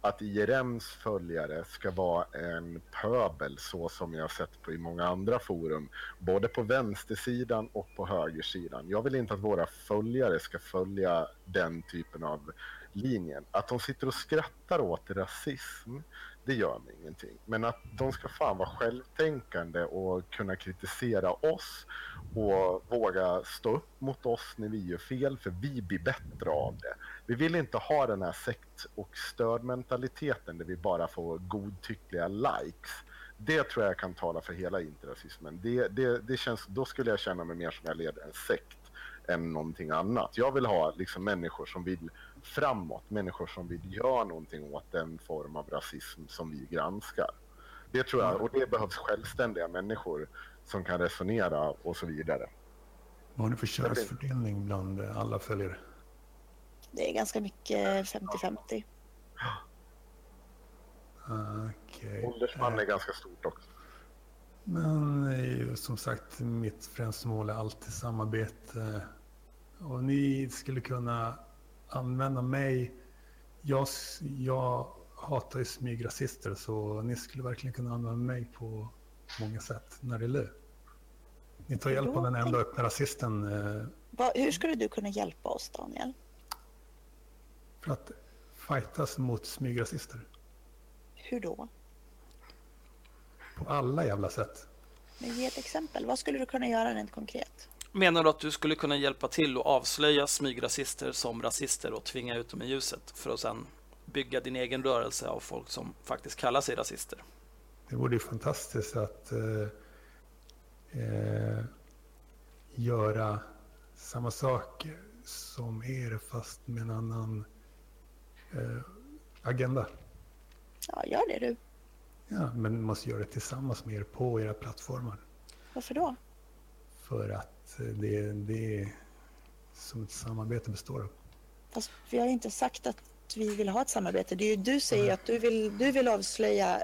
att IRMs följare ska vara en pöbel så som jag har sett på i många andra forum, både på vänstersidan och på högersidan. Jag vill inte att våra följare ska följa den typen av linjen. Att de sitter och skrattar åt rasism, det gör mig ingenting. Men att de ska fan vara självtänkande och kunna kritisera oss och våga stå upp mot oss när vi gör fel, för vi blir bättre av det. Vi vill inte ha den här sekt och stödmentaliteten där vi bara får godtyckliga likes. Det tror jag kan tala för hela interrasismen. Det, det, det känns, då skulle jag känna mig mer som jag leder en sekt än någonting annat. Jag vill ha liksom människor som vill framåt, människor som vill göra någonting åt den form av rasism som vi granskar. Det tror jag, och det behövs självständiga människor som kan resonera och så vidare. vad har ni för könsfördelning bland eh, alla följare? Det är ganska mycket 50-50. Ah, Okej. Åldersspann är ganska stort också. Men eh, ju som sagt, mitt främsta mål är alltid samarbete. Och ni skulle kunna använda mig. Jag, jag hatar ju smygrasister så ni skulle verkligen kunna använda mig på många sätt när det lönt. Ni tar hjälp av den enda öppna rasisten eh, Va, hur skulle du kunna hjälpa oss, Daniel? för att fightas mot smygrasister. Hur då? På alla jävla sätt. Men ge ett exempel. Vad skulle du kunna göra rent konkret? Menar du att du skulle kunna hjälpa till och avslöja smygrasister som rasister och tvinga ut dem i ljuset för att sedan bygga din egen rörelse av folk som faktiskt kallar sig rasister? Det vore ju fantastiskt att eh, eh, göra samma sak som er fast med en annan eh, agenda. Ja, gör det du. Ja, men måste göra det tillsammans med er på era plattformar. Varför då? För att eh, det är det som ett samarbete består av. Fast vi har inte sagt att vi vill ha ett samarbete. Det är ju du säger att du vill, du vill avslöja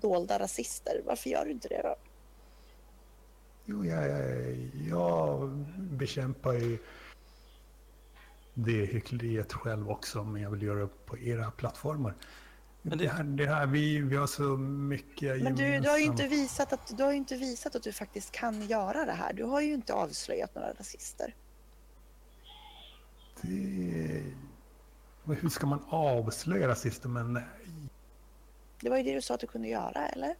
dolda rasister. Varför gör du inte det då? Jo, jag, jag, jag bekämpar ju det hyckleriet själv också, men jag vill göra det på era plattformar. Men det... det- här, det här vi, vi har så mycket Men du, du har ju inte visat att du har ju inte visat att du faktiskt kan göra det här. Du har ju inte avslöjat några rasister. Det... Hur ska man avslöja rasister? Men det var ju det du sa att du kunde göra, eller?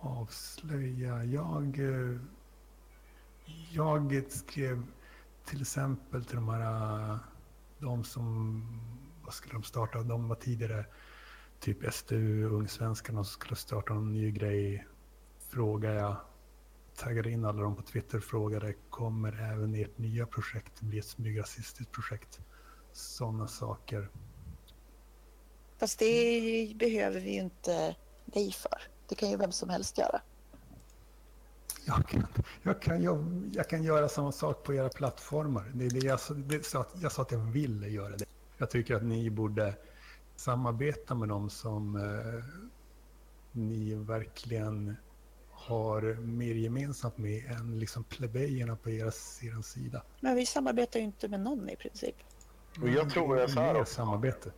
avslöja. Jag, eh, jag skrev till exempel till de här, eh, de som, vad skulle de starta, de var tidigare typ STU, Ungsvenskarna som skulle starta en ny grej. Frågade jag, taggade in alla dem på Twitter, och frågade kommer även ert nya projekt bli ett smygrasistiskt projekt? Sådana saker. Fast det behöver vi ju inte dig för. Det kan ju vem som helst göra. Jag kan, jag kan, jag, jag kan göra samma sak på era plattformar. Det är det jag, det, så att, jag sa att jag ville göra det. Jag tycker att ni borde samarbeta med dem som eh, ni verkligen har mer gemensamt med än liksom plebejerna på er, er sida. Men vi samarbetar ju inte med någon i princip. Och jag tror det är så här också. samarbete.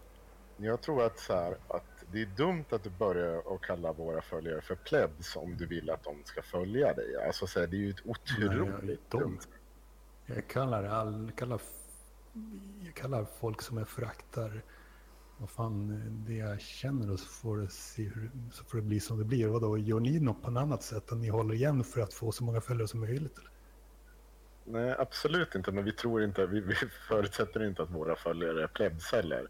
Jag tror att, så här, att det är dumt att du börjar att kalla våra följare för plebs om du vill att de ska följa dig. Alltså, så här, det är ju ett otroligt Nej, de- dumt. Jag kallar, all, kallar, jag kallar folk som jag föraktar vad fan, det jag känner och så får det, se hur, så får det bli som det blir. Vadå, gör ni något på något annat sätt? Att ni håller igen för att få så många följare som möjligt? Eller? Nej, absolut inte. Men vi tror inte, vi, vi förutsätter inte att våra följare är plebs heller.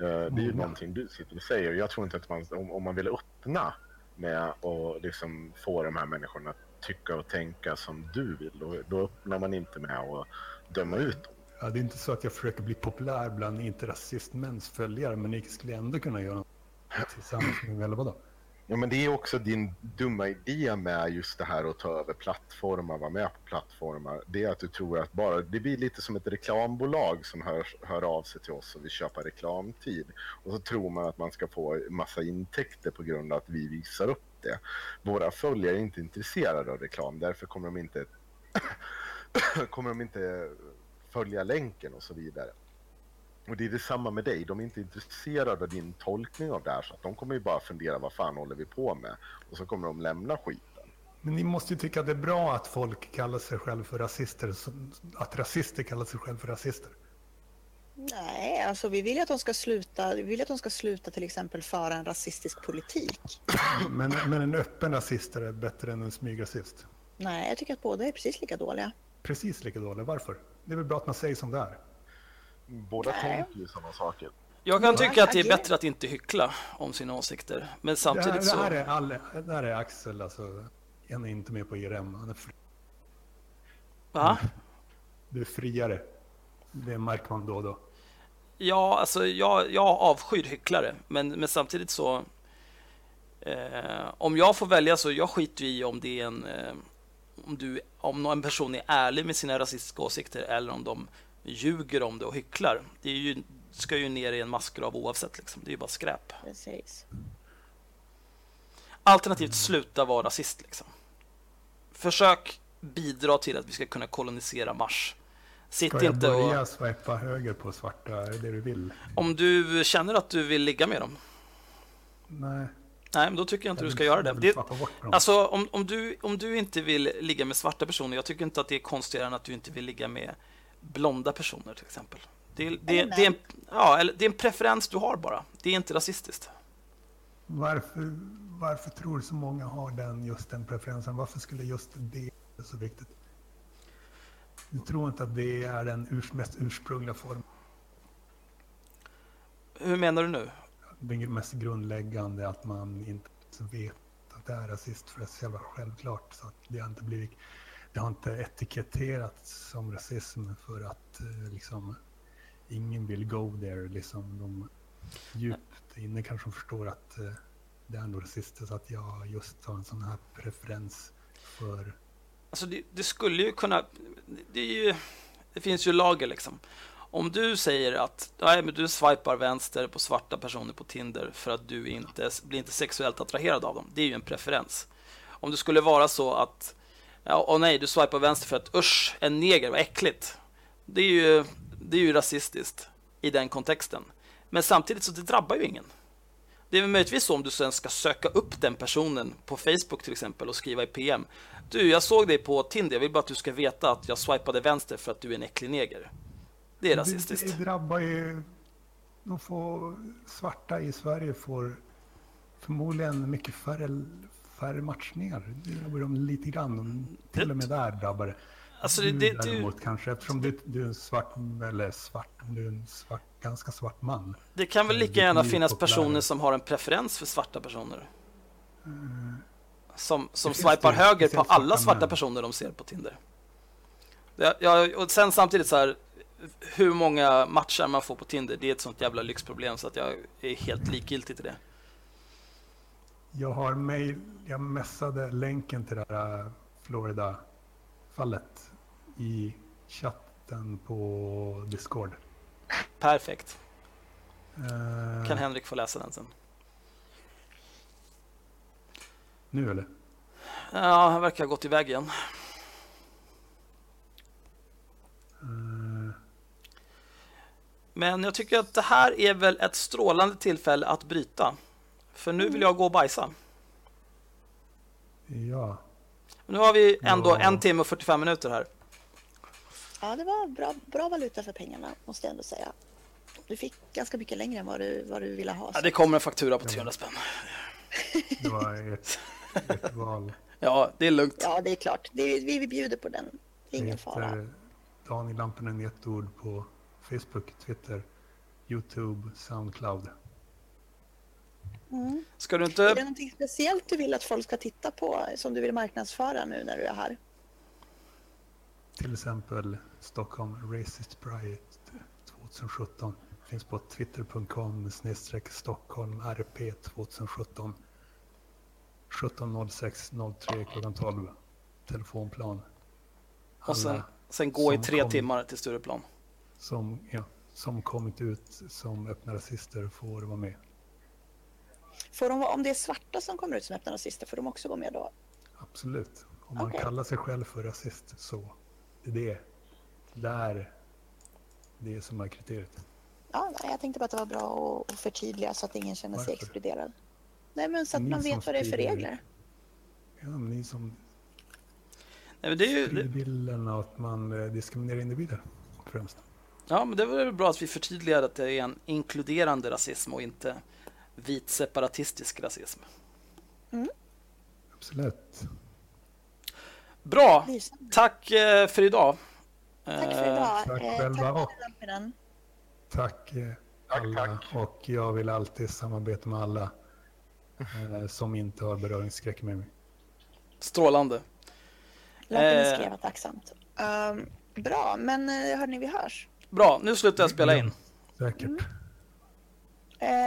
Eh, Det är ju någonting du sitter och säger. Jag tror inte att man, om, om man vill öppna med att liksom få de här människorna att tycka och tänka som du vill, då, då öppnar man inte med att döma ut dem. Ja, det är inte så att jag försöker bli populär bland inte rasistmäns följare, men ni skulle ändå kunna göra något <laughs> tillsammans med mig, eller vadå? Ja, men det är också din dumma idé med just det här att ta över plattformar, vara med på plattformar. Det är att du tror att bara, det blir lite som ett reklambolag som hör, hör av sig till oss och vill köpa reklamtid. Och så tror man att man ska få massa intäkter på grund av att vi visar upp det. Våra följare är inte intresserade av reklam, därför kommer de inte, <coughs> kommer de inte följa länken och så vidare. Och det är detsamma med dig. De är inte intresserade av din tolkning av det här. Så att de kommer ju bara fundera vad fan håller vi på med? Och så kommer de lämna skiten. Men ni måste ju tycka att det är bra att folk kallar sig själv för rasister, att rasister kallar sig själv för rasister. Nej, alltså vi vill ju att de ska sluta, vi vill att de ska sluta till exempel föra en rasistisk politik. <clears throat> Men, men en öppen rasist är bättre än en smygrasist. Nej, jag tycker att båda är precis lika dåliga. Precis lika dålig. Varför? Det är väl bra att man säger som det är. Båda Nej. tänker ju sådana saker. Jag kan tycka att det är bättre att inte hyckla om sina åsikter. Men Det här, samtidigt det, så... här är det här är Axel, alltså. Han är inte med på IRM. Han är fri, Va? du är friare. Det märker man då och då. Ja, alltså jag, jag avskyr hycklare, men, men samtidigt så... Eh, om jag får välja så jag skiter i om det är en... Eh, om, du, om en person är ärlig med sina rasistiska åsikter eller om de ljuger om det och hycklar. Det är ju, ska ju ner i en massgrav oavsett. Liksom. Det är ju bara skräp. Precis. Alternativt sluta vara rasist. Liksom. Försök bidra till att vi ska kunna kolonisera Mars. Sitt Ska jag inte och... börja swipa höger på svarta? Är det du vill? Om du känner att du vill ligga med dem, Nej. nej, men då tycker jag inte jag du ska göra det. det alltså, om, om, du, om du inte vill ligga med svarta personer, jag tycker inte att det är konstigare än att du inte vill ligga med blonda personer till exempel. Det, är- det, det, är, en, ja, det är en preferens du har bara. Det är inte rasistiskt. Varför, varför tror så många har den, just den preferensen? Varför skulle just det vara så viktigt? Jag tror inte att det är den urs, mest ursprungliga formen. Hur menar du nu? Det mest grundläggande att man inte vet att det är rasist för det är så jävla självklart. Så att det inte blivit, det har inte etiketterats som rasism för att eh, liksom ingen vill go there. Liksom de djupt inne kanske förstår att eh, det är ändå rasister så att jag just har en sån här preferens för Alltså det, det skulle ju kunna... Det, är ju, det finns ju lager liksom. Om du säger att nej, men du swipar vänster på svarta personer på Tinder för att du inte blir inte sexuellt attraherad av dem. Det är ju en preferens. Om det skulle vara så att ja, åh nej, du swipar vänster för att usch, en neger, vad äckligt. Det är ju, det är ju rasistiskt i den kontexten. Men samtidigt så det drabbar ju ingen. Det är väl möjligtvis så om du sen ska söka upp den personen på Facebook till exempel och skriva i PM. Du, jag såg dig på Tinder, jag vill bara att du ska veta att jag swipade vänster för att du är en äcklig neger. Det är rasistiskt. Det, det drabbar ju... De får, svarta i Sverige får förmodligen mycket färre, färre matchningar. Det drabbar dem lite grann. Till och med där drabbar. Alltså, du det, det, däremot kanske, eftersom du, du är en svart, eller svart, du är en svart, ganska svart man. det kan väl lika gärna blir finnas personer som har en preferens för svarta personer. Som, som finns swipar det, höger på alla svarta män. personer de ser på Tinder. Ja, och sen samtidigt så här, hur många matcher man får på Tinder, det är ett sånt jävla lyxproblem så att jag är helt likgiltig till det. Jag har mail, jag messade länken till det här Florida-fallet i chatten på Discord. Perfekt. Eh, Kan Henrik få läsa den sen? nu eller? Ja, han verkar ha gått iväg igen. Eh, Men jag tycker att det här är väl ett strålande tillfälle att bryta. För nu vill jag gå och bajsa. ja, Nu har vi ändå Ja. en timme och 45 minuter här. Ja, det var bra, bra valuta för pengarna, måste jag ändå säga. Du fick ganska mycket längre än vad du, vad du ville ha. Ja, det kommer en faktura på 300 spänn. <laughs> det var ett, ett val. Ja, det är lugnt. Ja, det är klart. Det, vi, vi bjuder på den. Det är ingen fara. Daniel Lampinen i ett ord på Facebook, Twitter, Youtube, Soundcloud. Mm. Ska du Är det inte... någonting speciellt du vill att folk ska titta på som du vill marknadsföra nu när du är här? Till exempel Stockholm Racist Pride 2017. Finns på twitter.com snedstreck Stockholm RP 2017. 17.06.03 klockan 12. Telefonplan. Och sen, Alla sen gå i tre kom- timmar till Stureplan. som, ja, som kommit ut som öppna rasister får vara med. Får de, om det är svarta som kommer ut som öppna rasister, får de också gå med då? Absolut. Om man Okej. kallar sig själv för rasist så det är det. Där det som är kriteriet. Ja, jag tänkte bara att det var bra att, förtydliga så att ingen känner sig Varför? exkluderad. Nej, men så att Ni man vet vad det är för regler. Ja, ni som Nej, men det är ju, sprider bilden av att man eh, diskriminerar individer främst. ja, men det väl bra att vi förtydligar att det är en inkluderande rasism och inte vit separatistisk rasism. Absolut. Bra! Tack eh, för idag. Tack för Eh, idag. tack Eh, själva tack och-. Tack Tack, alla. tack. Och jag vill alltid samarbeta med alla eh, som inte har beröringsskräck med mig. Strålande. Lampinen Eh. skrev att tacksamt. Um, bra, men hörni, vi hörs. Bra, nu slutar jag spela in. Säkert.